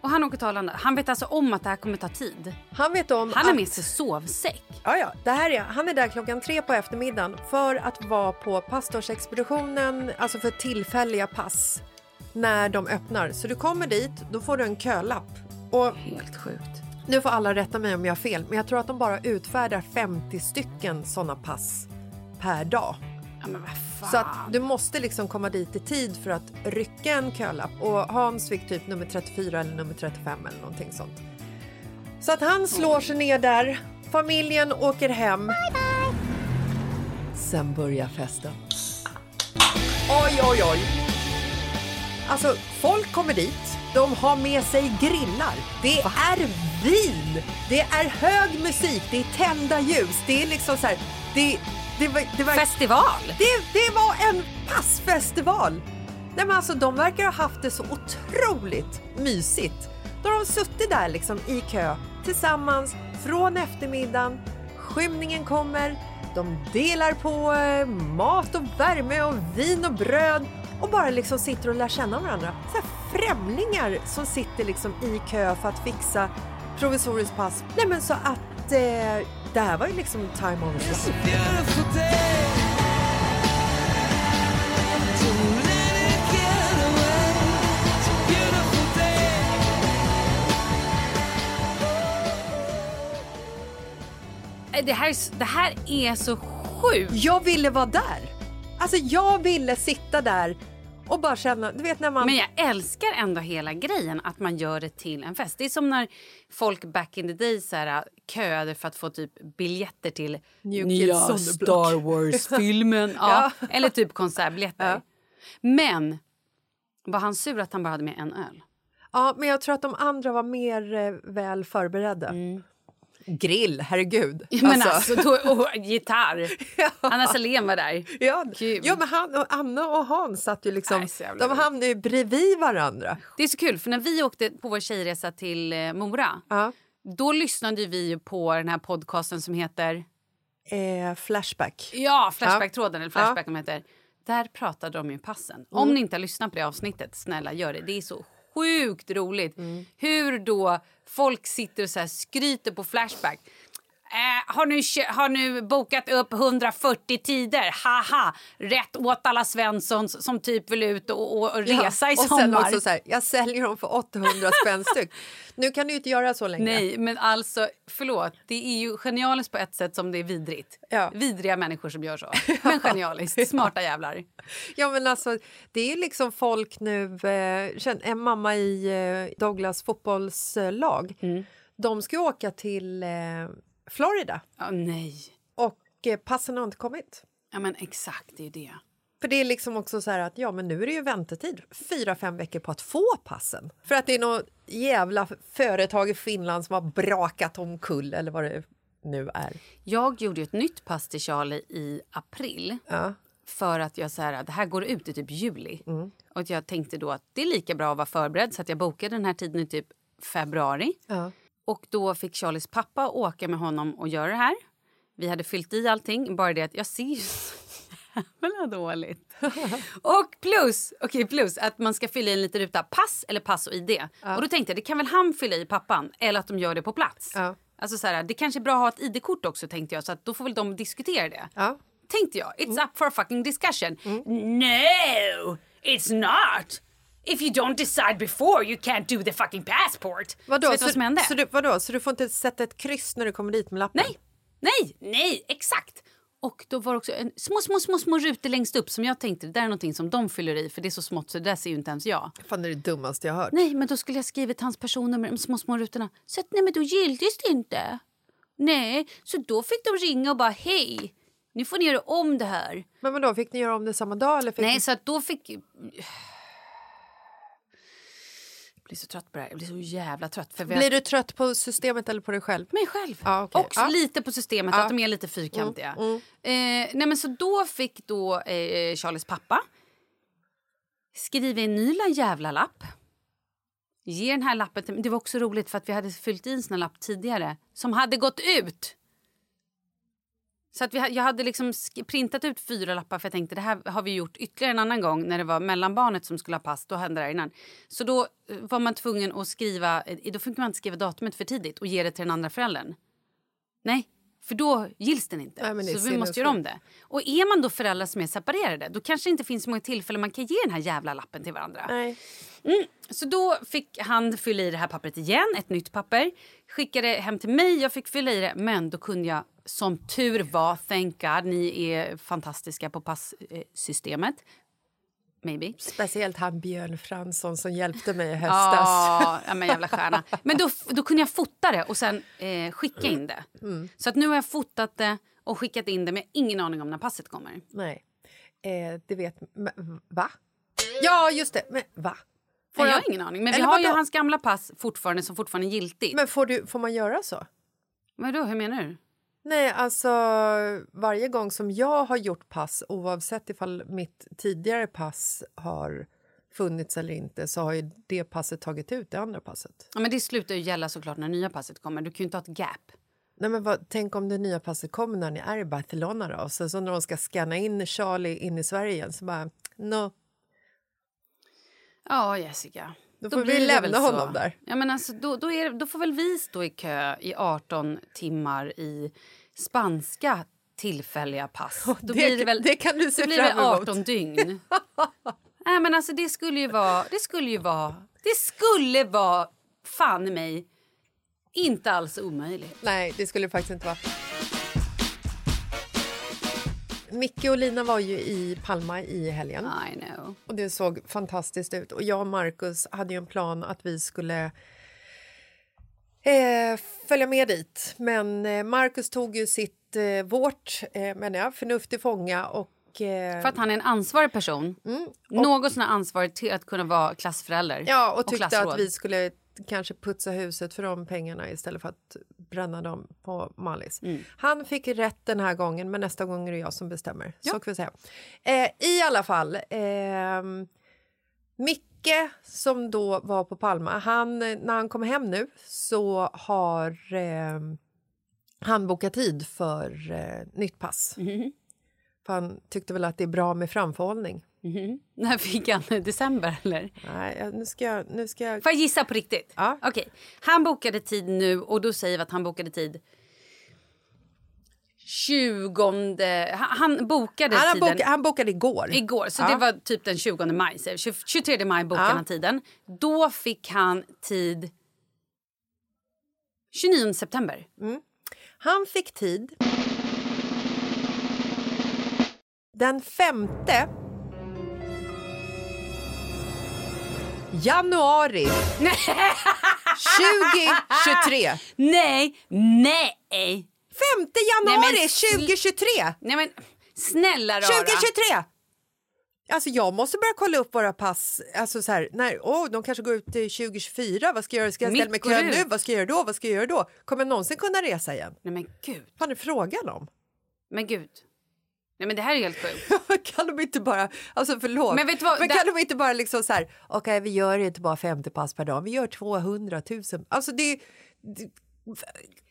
och han åker till Arlanda. Han vet alltså om att det här kommer ta tid. Han vet om Han har att... med sig sovsäck. Ja, ja, det här är, han är där klockan tre på eftermiddagen för att vara på pastorsexpeditionen, alltså för tillfälliga pass, när de öppnar. Så du kommer dit, då får du en kölapp. Och Helt sjukt. nu får alla rätta mig om jag har fel, men jag tror att de bara utfärdar 50 stycken såna pass per dag. Ja. Så att du måste liksom komma dit i tid för att rycka en kölapp. Och Hans fick typ nummer 34 eller nummer 35 eller någonting sånt. Så att han slår sig ner där, familjen åker hem. Sen börjar festen. Oj, oj, oj. Alltså, folk kommer dit. De har med sig grillar. Det är vin. Det är hög musik. Det är tända ljus. Det är liksom så här... Det, det, var, det var, Festival! det, det var en passfestival! Nej, men alltså, de verkar ha haft det så otroligt mysigt. Då har de suttit där liksom i kö tillsammans från eftermiddagen. Skymningen kommer, de delar på eh, mat och värme och vin och bröd och bara liksom sitter och lär känna varandra. Så främlingar som sitter liksom i kö för att fixa provisoriskt pass. Nej men så att eh, det här var ju liksom time day Eh, Det här, det här är så sjukt. Jag ville vara där. Alltså jag ville sitta där Och bara känna, du vet när man... Men jag älskar ändå hela grejen att man gör det till en fest. Det är som när folk back in the day så här, köade för att få typ biljetter till New nya. Star Wars-filmen. ja. Eller typ konsertbiljetter. Men var han sur att han bara hade med en öl? Ja, men jag tror att de andra var mer eh, väl förberedda. Grill, herregud. Men alltså, då, och gitarr. Anna Salén var där. ja, Kul. ja, men han och Anna och Hans satt ju liksom... Nej, de hamnade ju bredvid varandra. Det är så kul, för när vi åkte på vår tjejresa till eh, Mora Ja. då lyssnade vi på den här podcasten som heter Eh, flashback. Ja, Flashback-tråden, eller Ja. Flashback heter. Där pratade de ju passen. Om ni inte har lyssnat på det avsnittet, snälla gör det. Det är så sjukt roligt. Hur då folk sitter och så här skryter på Flashback. Eh, har, nu, har nu bokat upp 140 tider. Haha! Rätt åt alla Svenssons som typ vill ut och, och, och resa i och sommar. sen också så här, jag säljer dem för 800 spänn styck. Nu kan du inte göra så längre. Nej, men alltså förlåt. Det är ju genialiskt på ett sätt som det är vidrigt. Ja. Vidriga människor som gör så. Men genialiskt. Smarta jävlar. Ja, men alltså, det är liksom folk nu... Eh, en mamma i eh, Douglas fotbollslag. Mm. De ska åka till eh, Florida Ja, nej. och eh, passen har inte kommit. Ja, men exakt. Det är det. För det är liksom också så här att ja, men nu är det ju väntetid fyra, fem veckor på att få passen. För att det är något jävla företag i Finland som har brakat omkull eller vad det nu är. Jag gjorde ju ett nytt pass till Charlie i april. Ja. För att jag så här, det här går ut i typ juli. Mm. Och jag tänkte då att det är lika bra att vara förberedd. Så att jag bokade den här tiden i typ februari. Ja. Och då fick Charlies pappa åka med honom och göra det här. Vi hade fyllt i allting. Bara det att jag ser ju så jävla dåligt. och plus, okay, plus att man ska fylla i en liten ruta. Pass eller pass och ID. Och då tänkte jag det kan väl han fylla i pappan. Eller att de gör det på plats. Ja. Alltså så här, det kanske är bra att ha ett ID-kort också tänkte jag. Så att då får väl de diskutera det. Ja. Tänkte jag. It's up for a fucking discussion. Mm. No, it's not. If you don't decide before you can't do the fucking passport. Vadå? Så vet du vad som hände? Så du, vadå? Så du får inte sätta ett kryss när du kommer dit med lappen? Nej, nej, nej, exakt. Och då var det också en, små, små, små, små rutor längst upp som jag tänkte det där är någonting som de fyller i för det är så smått så det där ser ju inte ens jag. Fan, det är det dummaste jag hört. Nej, men då skulle jag skrivit hans personnummer, de små, små rutorna. Så att, nej, men då gildes det inte. Nej, så då fick de ringa och bara hej, nu får ni göra om det här. Men vadå, fick ni göra om det samma dag? Eller fick Nej, ni... så att då fick... Blir så trött på det här. Jag blir så jävla trött. För Blir du trött på systemet eller på dig själv? mig själv. Ja, okej. Också Ja. lite på systemet, Ja. att de är lite fyrkantiga. Eh, nej, men så då fick då eh, Charlies pappa skriva en ny la- jävla lapp. Ge den här lappen till Det var också roligt för att vi hade fyllt i en sån lapp tidigare som hade gått ut. Så att vi, jag hade liksom printat ut fyra lappar för jag tänkte det här har vi gjort ytterligare en annan gång när det var mellanbarnet som skulle ha pass. Då hände det här innan. Så då eh, var man tvungen att skriva, eh, då fick man inte skriva datumet för tidigt och ge det till den andra föräldern. Nej, för då gills den inte. Nej, så vi måste göra om det. Och är man då föräldrar som är separerade då kanske det inte finns så många tillfällen man kan ge den här jävla lappen till varandra. Nej. Så då fick han fylla i det här pappret igen, ett nytt papper. Skickade hem till mig, jag fick fylla i det. Men då kunde jag, som tur var, thank God, ni är fantastiska på passsystemet. Maybe. Speciellt han Björn Fransson som hjälpte mig i höstas. Ja, ja, men jävla stjärna. Men då, då kunde jag fota det och sen eh, skicka in det. Så att nu har jag fotat det och skickat in det men jag har ingen aning om när passet kommer. Nej, eh, det vet... Men, va? Ja, just det. Men va? Får Nej, jag han- har ingen aning. Men vi har ju hans gamla pass fortfarande som fortfarande är giltigt. Men får, du, får man göra så? Vadå, hur menar du? Nej, alltså varje gång som jag har gjort pass oavsett ifall mitt tidigare pass har funnits eller inte så har ju det passet tagit ut det andra passet. Ja, men det slutar ju gälla såklart när nya passet kommer. Du kan ju inte ha ett gap. Nej, men vad, tänk om det nya passet kommer när ni är i Barcelona då. Så, så när de ska scanna in Charlie in i Sverige igen så bara no. Ja, Jessica. Då får vi blir det lämna honom där. Ja, men alltså, då, då, är, då får väl vi stå i kö i 18 timmar i spanska tillfälliga pass. Då det- blir det, väl, det kan du se då blir fram emot. 18 dygn. Nej, men alltså, det skulle ju vara... Det skulle ju vara... Det skulle vara, fan i mig, inte alls omöjligt. Nej, det skulle det faktiskt inte vara. Micke och Lina var ju i Palma i helgen. I know. Och det såg fantastiskt ut. Och jag och Markus hade ju en plan att vi skulle eh, följa med dit. Men eh, Markus tog ju sitt, eh, vårt, eh, menar jag, förnuft till fånga och eh, För att han är en ansvarig person. Något sån ansvarig till att kunna vara klassförälder. Ja, och tyckte klassråd. att vi skulle kanske putsa huset för de pengarna istället för att bränna dem på Mallis. Mm. Han fick rätt den här gången, men nästa gång är det jag som bestämmer. Så kan vi säga. Eh, I alla fall, ehm, Micke som då var på Palma, han, när han kom hem nu så har ehm, han bokat tid för eh, nytt pass. Mhm. För han tyckte väl att det är bra med framförhållning. Mhm. När fick han? I december eller? Nej, nu ska jag... Nu ska jag... Får jag gissa på riktigt? Ja. Okej. Han bokade tid nu och då säger vi att han bokade tid 20... Han, bokade Han, tiden bokat, han bokade igår. igår, så Ja. det var typ den 20 maj. så 20 23 maj bokade Ja. han tiden. Då fick han tid 29 september. Han fick tid den femte januari 2023. Nej, nej! Femte Nej, januari men sl- 2023! Nej men snälla rara. 2023! Alltså jag måste börja kolla upp våra pass. Alltså så här, när, oh, de kanske går ut till 2024. Vad ska jag göra? Ska jag ställa mig går nu? Vad ska jag göra då? Vad ska jag göra då? Kommer jag någonsin kunna resa igen? Nej men gud. Vad är frågan om? Men gud. Nej men det här är helt sjukt. kan de inte bara, alltså förlåt, Men vet du vad, men det- kan de inte bara liksom så här, okej vi gör inte bara 50 pass per dag, vi gör 200 000. Alltså det, det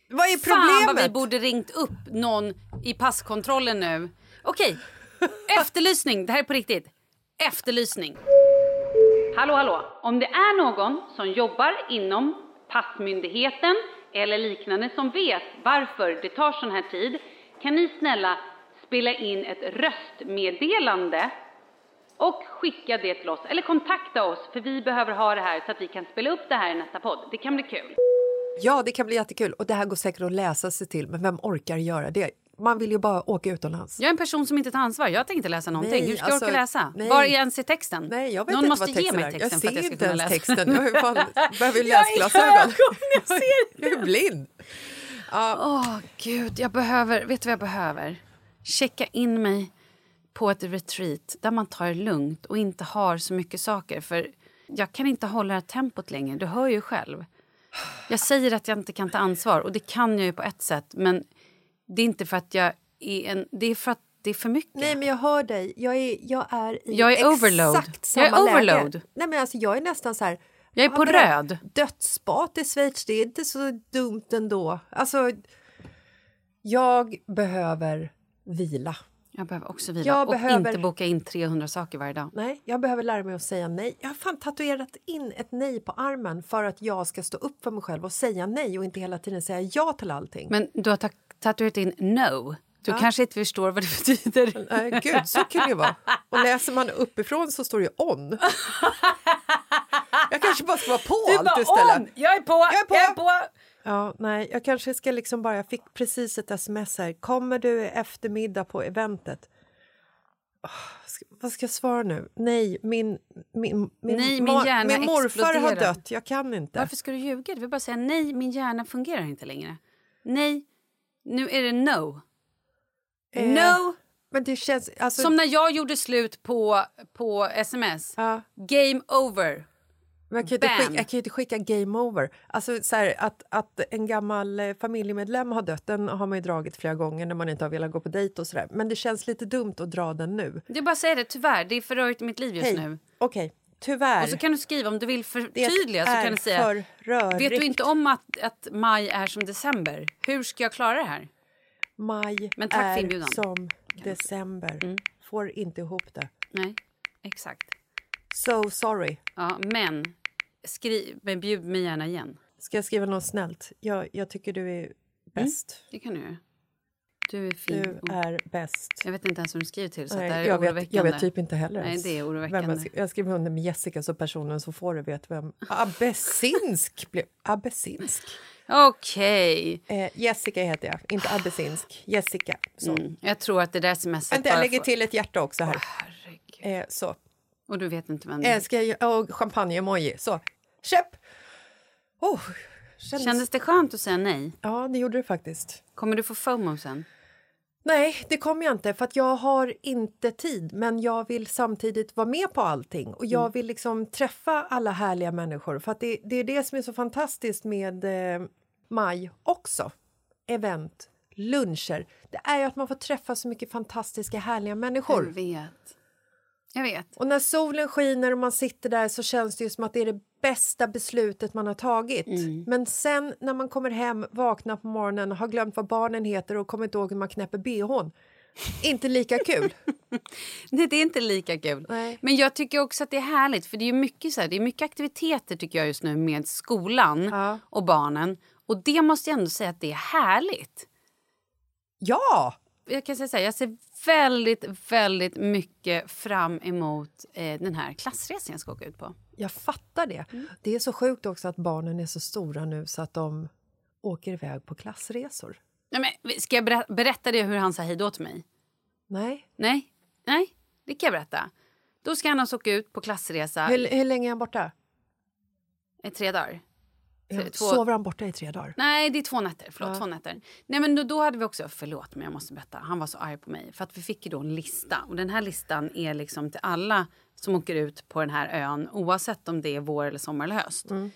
vad är Fan vad vi problemet? borde ringt upp någon i passkontrollen nu. Okej, efterlysning. Det här är på riktigt. Efterlysning. Hallå, hallå. Om det är någon som jobbar inom Passmyndigheten eller liknande som vet varför det tar sån här tid kan ni snälla spela in ett röstmeddelande och skicka det till oss. Eller kontakta oss för vi behöver ha det här så att vi kan spela upp det här i nästa podd. Det kan bli kul. Ja, det kan bli jättekul och det här går säkert att läsa sig till, men vem orkar göra det? Man vill ju bara åka utomlands. Jag är en person som inte tar ansvar. Jag tänker inte läsa någonting. Nej, Hur ska jag alltså, orka läsa? nej. Var är ens i texten? Nej, jag vet Någon inte måste vad texten ge mig är. texten jag för att ser jag ska inte kunna ens läsa. texten. Jag är fan, behöver ju Jag är läsglasögon. jag ser Jag är blind. Åh, gud. Jag behöver... Vet du vad jag behöver? Checka in mig på ett retreat där man tar det lugnt och inte har så mycket saker. För jag kan inte hålla det här tempot längre. Du hör ju själv. Jag säger att jag inte kan ta ansvar och det kan jag ju på ett sätt. Men det är inte för att jag är en... Det är för att det är för mycket. Nej, men jag hör dig. Jag är, jag är i Jag är exakt overload. samma Jag är läge. overload. Nej, men alltså, jag är nästan så här... Jag är på röd. Dödsspat i Schweiz, det är inte så dumt ändå. Alltså, jag behöver vila. Jag behöver också vila Jag och behöver- inte boka in 300 saker varje dag. Nej, jag behöver lära mig att säga nej. Jag har fan tatuerat in ett nej på armen för att jag ska stå upp för mig själv och säga nej och inte hela tiden säga ja till allting. Men du har ta- tatuerat in no. Du Ja. kanske inte förstår vad det betyder. Nej, gud, så kan det ju vara. Och läser man uppifrån så står det on. Jag kanske bara ska vara på allt istället. Jag är på! Jag är på! Ja, nej, jag kanske ska liksom bara... Jag fick precis ett sms här. Kommer du i eftermiddag på eventet? Åh, ska, vad ska jag svara nu? Nej, min, min, min, Nej, min hjärna min morfar har exploderar. dött. Jag kan inte. Varför ska du ljuga? Du vill bara säga nej, min hjärna fungerar inte längre. Nej, nu är det no. Eh, No! Men det känns... Alltså, Som när jag gjorde slut på, på sms. Ja. Game over. Men jag, kan inte skicka, jag kan inte skicka game over. Alltså, så här, att, att en gammal eh, familjemedlem har dött den har man ju dragit flera gånger när man inte har velat gå på dejt. och så där. Men det känns lite dumt att dra den nu. Det är bara säga det, tyvärr. Det är för rörigt i mitt liv just Hej. nu. Okej, tyvärr. Och så kan du skriva om du vill förtydliga så är kan du säga. Vet du inte om att, att maj är som december? Hur ska jag klara det här? Maj Men tack är. Mm. som december. Får inte ihop det. Nej, exakt. So sorry. Ja, men skriv, men bjud mig gärna igen. Ska jag skriva något snällt? Jag, jag tycker du är bäst. Det kan du göra. Du är fin. Du är bäst. Jag vet inte ens hur du skriver till så Nej, det är jag, vet, jag vet typ inte heller. Nej, det är vem oroväckande. jag, skri- jag skriver under med Jessica så personen som får det vet vem. Abessinsk! blev- Abessinsk. Okej. Eh, Jessica heter jag, inte abessinsk. Jessica. Så. Mm. Jag tror att det där smset Vänta, jag lägger får- till ett hjärta också här. Herregud. Eh, så. Och du vet inte vem det är. Älskar jag och champagne-emoji. Så. Köp! Oh, kändes... Kändes det skönt att säga nej? Ja, det gjorde det faktiskt. Kommer du få FOMO sen? Nej, det kommer jag inte för att jag har inte tid. Men jag vill samtidigt vara med på allting och jag vill liksom träffa alla härliga människor. För att det, det är det som är så fantastiskt med eh, maj också. Event, luncher. Det är ju att man får träffa så mycket fantastiska härliga Jag människor. vet. Jag vet. Och när solen skiner och man sitter där så känns det ju som att det är det bästa beslutet man har tagit. Men sen när man kommer hem, vaknar på morgonen, har glömt vad barnen heter och kommer inte ihåg hur man knäpper bhn. Inte lika kul. Nej, det är inte lika kul. Nej. Men jag tycker också att det är härligt för det är mycket, så här, det är mycket aktiviteter tycker jag just nu med skolan Ja. och barnen. Och det måste jag ändå säga att det är härligt. Ja! Jag kan säga så här, jag ser väldigt, väldigt mycket fram emot eh, den här klassresan jag ska åka ut på. Jag fattar det. Det är så sjukt också att barnen är så stora nu så att de åker iväg på klassresor. Nej, men, ska jag berä- berätta det hur han sa hej då till mig? Nej. Nej, nej, det kan jag berätta. Då ska han alltså åka ut på klassresa Hur, hur länge är han borta? i tre dagar. Två- Sover han borta i tre dagar? Nej, det är två nätter. Förlåt, Ja. två nätter. Nej, men då, då hade vi också... Förlåt, men jag måste berätta. Han var så arg på mig. För att vi fick ju då en lista. Och den här listan är liksom till alla som åker ut på den här ön oavsett om det är vår, eller sommar eller höst. Mm.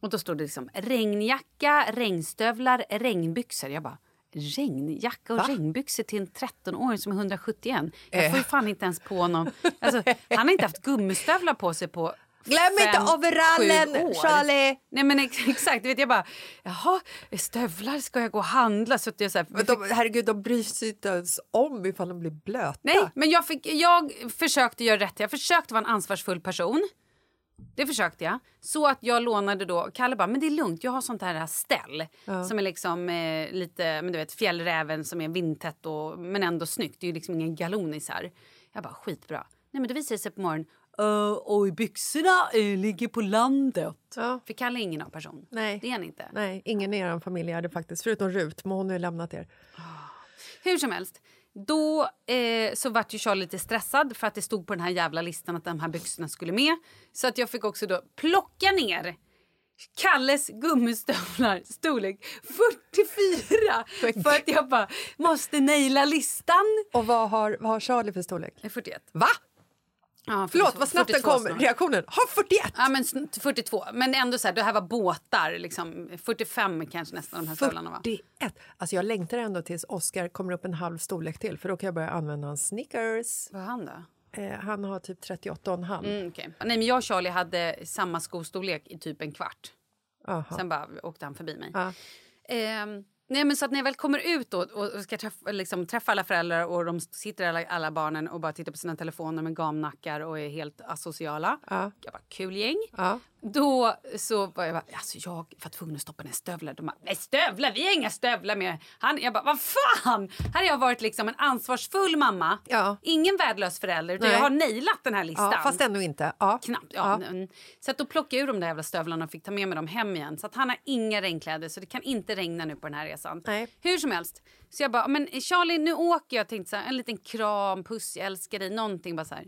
Och då stod det liksom regnjacka, regnstövlar, regnbyxor. Jag bara, regnjacka och Va? regnbyxor till en 13-åring som är 171? Jag får ju Eh. fan inte ens på någon... Alltså, han har inte haft gummistövlar på sig på Glöm inte overallen. Charlie! Nej men ex exakt, vet jag bara, jaha, stövlar ska jag gå och handla? Så att jag så här, Men de, herregud, de bryr sig inte ens om ifall de blir blöta. Nej, men jag, fick, jag försökte göra rätt. Jag försökte vara en ansvarsfull person. Det försökte jag. Så att jag lånade då, Kalle bara, men det är lugnt, jag har sånt här ställ. Ja. Som är liksom eh, lite, men du vet fjällräven som är vindtätt och, men ändå snyggt. Det är ju liksom ingen galonisar. Jag bara, skitbra. Nej men det visade sig på morgonen, "Ö, oj byxorna eh, ligger på landet. Ja. För Kalle är ingen av person. Nej. Det är han inte. Nej, ingen i er familj hade faktiskt, förutom Rut, men hon har ju lämnat er. Hur som helst. Då eh, så vart ju Charlie lite stressad för att det stod på den här jävla listan att de här byxorna skulle med. Så att jag fick också då plocka ner Kalles gummistövlar storlek 44 för att jag bara måste naila listan. Och vad har, vad har Charlie för storlek? Eh, 41. Va? Ja, Förlåt, 42 vad snabbt den 42 kom, snart. reaktionen. Har 41! Ja, men sn- 42. Men ändå så här, det här var båtar. Liksom, 45 kanske nästan de här stövlarna var. 41! Alltså jag längtar ändå tills Oscar kommer upp en halv storlek till för då kan jag börja använda hans Snickers. Vad han då? Eh, han har typ 38,5. Mm, okej. Nej, men jag och Charlie hade samma skostorlek i typ en kvart. Aha. Sen bara åkte han förbi mig. Ja. Ehm, nej, men så att när jag väl kommer ut då, och och ska träffa, liksom, träffa alla föräldrar och de sitter alla, alla barnen och bara tittar på sina telefoner med gamnackar och är helt asociala. Ja. Jag bara, kul gäng. Ja. Då så var jag bara, alltså jag var tvungen att stoppa ner stövlar. De bara, nej stövlar, vi har inga stövlar med. Han, jag bara, vad fan! Här har jag varit liksom en ansvarsfull mamma. Ja. Ingen värdelös förälder, utan Nej. jag har nailat den här listan. Ja, fast ändå inte. Ja. Knappt. Ja. mm. Så att då plockade jag ur de där jävla stövlarna och fick ta med mig dem hem igen. Så att han har inga regnkläder så det kan inte regna nu på den här resan. Nej. Hur som helst. Så jag bara, men Charlie nu åker jag. Tänkte så här, en liten kram, puss, jag älskar dig, någonting bara så här.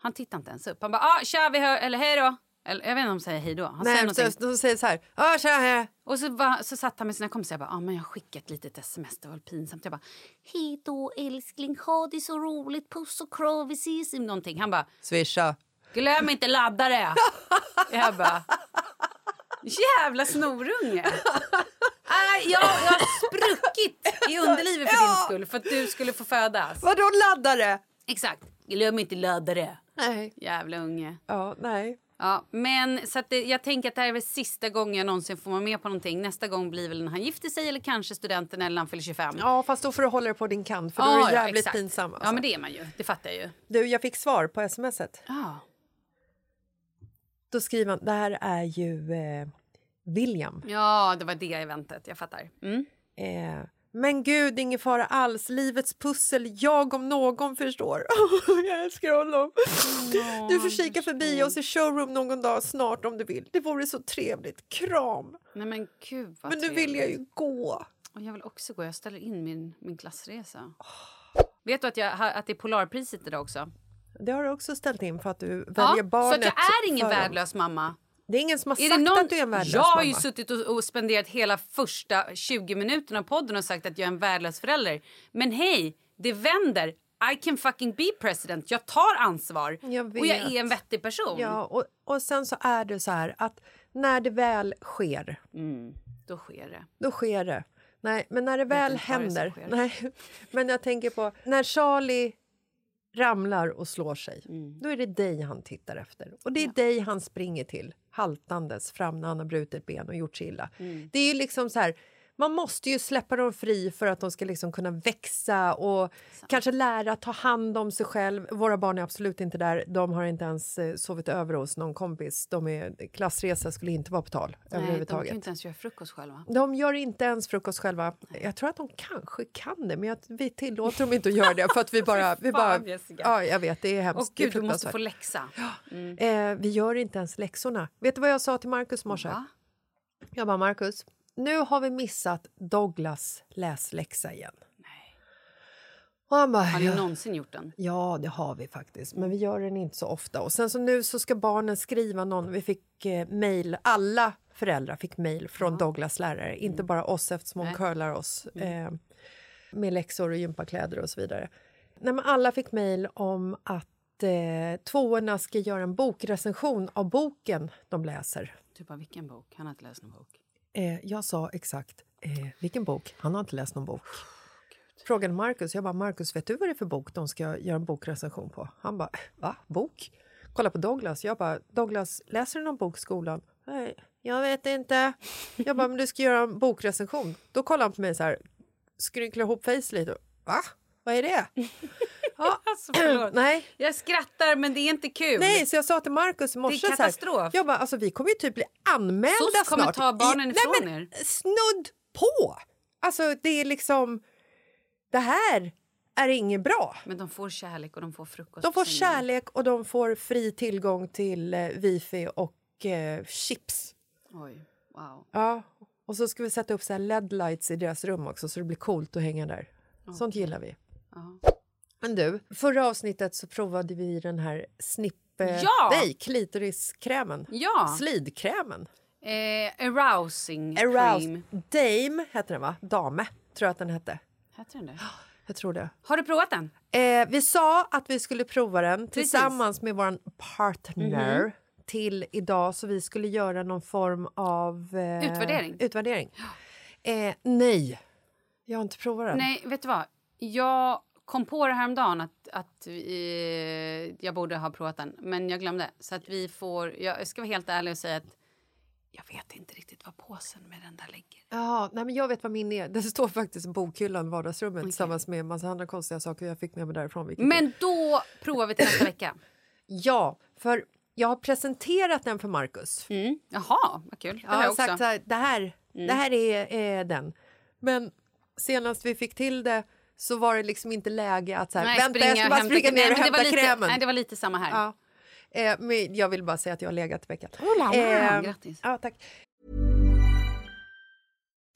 Han tittar inte ens upp. Han bara, ah, tja vi hör, eller hej då. Eller, jag vet inte om han säger hej då. Han säger Nej, någonting. så, de säger så här. Ah, tja, hej. Och så, var, så satt han med sina kompisar jag bara, ah, men jag har skickat ett litet sms, det var pinsamt. Jag bara, hej då älskling, ha det så roligt, puss och kram, vi ses någonting. Han bara, Swisha. Glöm inte laddare! Jag bara... Jävla snorunge! Aj, jag, jag har spruckit i underlivet för din skull för att du skulle få födas. Vadå laddare? Exakt. Glöm inte laddare. Nej. Jävla unge. Ja, nej. Ja, men så det, jag tänker att det här är väl sista gången jag någonsin får vara med på någonting. Nästa gång blir väl när han gifter sig eller kanske studenten eller när han fyller 25. Ja, fast då får du hålla dig på din kant för då Ja, är det ja, jävligt exakt. pinsam. Alltså. Ja, men det är man ju. Det fattar jag ju. Du, jag fick svar på smset. Ja. Då skriver han, det här är ju eh, William. Ja, det var det eventet. Jag fattar. Mm. Eh, Men gud, ingen fara alls. Livets pussel, jag om någon förstår. jag älskar honom. du får kika förbi oss i showroom någon dag snart om du vill. Det vore så trevligt. Kram! Nej men gud vad Men nu vill jag ju gå. Och jag vill också gå. Jag ställer in min, min klassresa. Vet du att, jag, att det är Polarpriset idag också? Det har du också ställt in för att du väljer Ja, så barnet att jag är ingen värdelös mamma. Det är ingen som har Är sagt det någon... att du är en värdelös jag har ju mamma. suttit och, och spenderat hela första 20 minuterna av podden och sagt att jag är en värdelös förälder. Men hej, det vänder. I can fucking be president. Jag tar ansvar. Jag Och jag är en vettig person. Ja, och, och sen så är det så här att när det väl sker, Mm, då sker det. då sker det. Nej, men när det väl det händer... sker. Nej, men jag tänker på när Charlie ramlar och slår sig, Mm. då är det dig han tittar efter. Och det är dig han springer till, haltandes fram när han har brutit ben och gjort sig illa. Mm. Det är ju liksom så här... Man måste ju släppa dem fri för att de ska liksom kunna växa och kanske lära ta hand om sig själv. Våra barn är absolut inte där. De har inte ens eh, sovit över hos någon kompis. De är, klassresa skulle inte vara på tal Nej, de överhuvudtaget. kan ju inte ens göra frukost själva. De gör inte ens frukost själva. Jag tror att de kanske kan det, men jag, vi tillåter dem inte att göra det. För att vi bara, vi bara, ja, jag vet, det är Och hemskt. är gud, du måste få läxa. Mm. Eh, vi gör inte ens läxorna. Vet du vad jag sa till Markus i morse? Jag bara, Markus, nu har vi missat Douglas läsläxa igen. Och han bara, Har ni ja. någonsin gjort den? Ja, det har vi faktiskt, men vi gör den inte så ofta. Och sen så nu så ska barnen skriva någon. Vi fick eh, mejl, alla föräldrar fick mejl från Douglas lärare, inte bara oss eftersom hon Nej. curlar oss eh, med läxor och gympakläder och så vidare. Nej, men alla fick mejl om att eh, tvåorna ska göra en bokrecension av boken de läser. Du bara, vilken bok? Han har inte läst någon bok. Eh, jag sa exakt eh, vilken bok. Han har inte läst någon bok. Frågade Marcus. Jag bara, Marcus, vet du vad det är för bok de ska göra en bokrecension på? Han bara, va? Bok? Kolla på Douglas. Jag bara, Douglas, läser du någon bok i skolan? Nej, jag vet inte. Jag bara, men du ska göra en bokrecension. Då kollar han på mig så här, skrynklar ihop face lite. Va? Vad är det? Ja, Alltså, förlåt. nej, Jag skrattar, men det är inte kul. Nej, så jag sa till Markus i morse... så här, katastrof. Jag bara, alltså, vi kommer ju typ bli anmälda SOS kommer snart. ta barnen ifrån nej, men, er. Snudd på! Alltså, det är liksom... Det här är inget bra. Men de får kärlek och de får frukost. De får kärlek och de får fri tillgång till eh, wifi och eh, chips. Oj, wow. Ja, och så ska vi sätta upp så här LED-lights i deras rum också så det blir coolt att hänga där. Sånt gillar vi. Ja. Men du, förra avsnittet så provade vi den här snipp... eh, Ja! Nej, klitoriskrämen. Ja. Slidkrämen. Eh, arousing Arouse. cream. Dame hette den, va? Dame, tror jag att den hette. Heter den det? Jag tror det. Har du provat den? Eh, vi sa att vi skulle prova den tillsammans med vår partner Mhm. till idag så vi skulle göra någon form av... Eh, Utvärdering. utvärdering. Eh, nej, jag har inte provat den. Nej, vet du vad? Jag kom på det häromdagen att, att eh, jag borde ha provat den, men jag glömde. Så att vi får... Jag ska vara helt ärlig och säga att jag vet inte riktigt vad påsen med den där ligger. Ja, nej, men jag vet vad min är. Det står faktiskt i bokhyllan i vardagsrummet tillsammans med en massa andra konstiga saker jag fick med mig därifrån. Men då provar vi till nästa vecka. Ja, för jag har presenterat den för Marcus. Mm. Jaha, vad kul. Jag har sagt så här, det här, det här är, är den. Men senast vi fick till det så var det liksom inte läge att så här, Nej, vänta jag ska bara springa ner Nej, och var hämta lite, krämen. Nej, det var lite samma här. Ja. Eh, men jag vill bara säga att jag har legat i veckan. Oh la la, grattis. Ja, tack.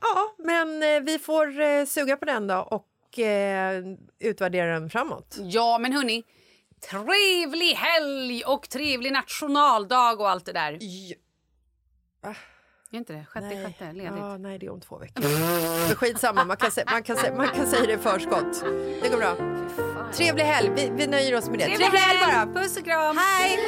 Ja, men eh, vi får eh, suga på den då och eh, utvärdera den framåt. Ja, men hörni, trevlig helg och trevlig nationaldag och allt det där. Är inte det? Sjätte, sjätte, ledigt. Ja, nej, det är om två veckor. Men skitsamma, man kan, man, kan, man kan säga det i förskott. Det går bra. Trevlig helg, vi, vi nöjer oss med det. Trevlig helg bara! Puss och kram! Hej!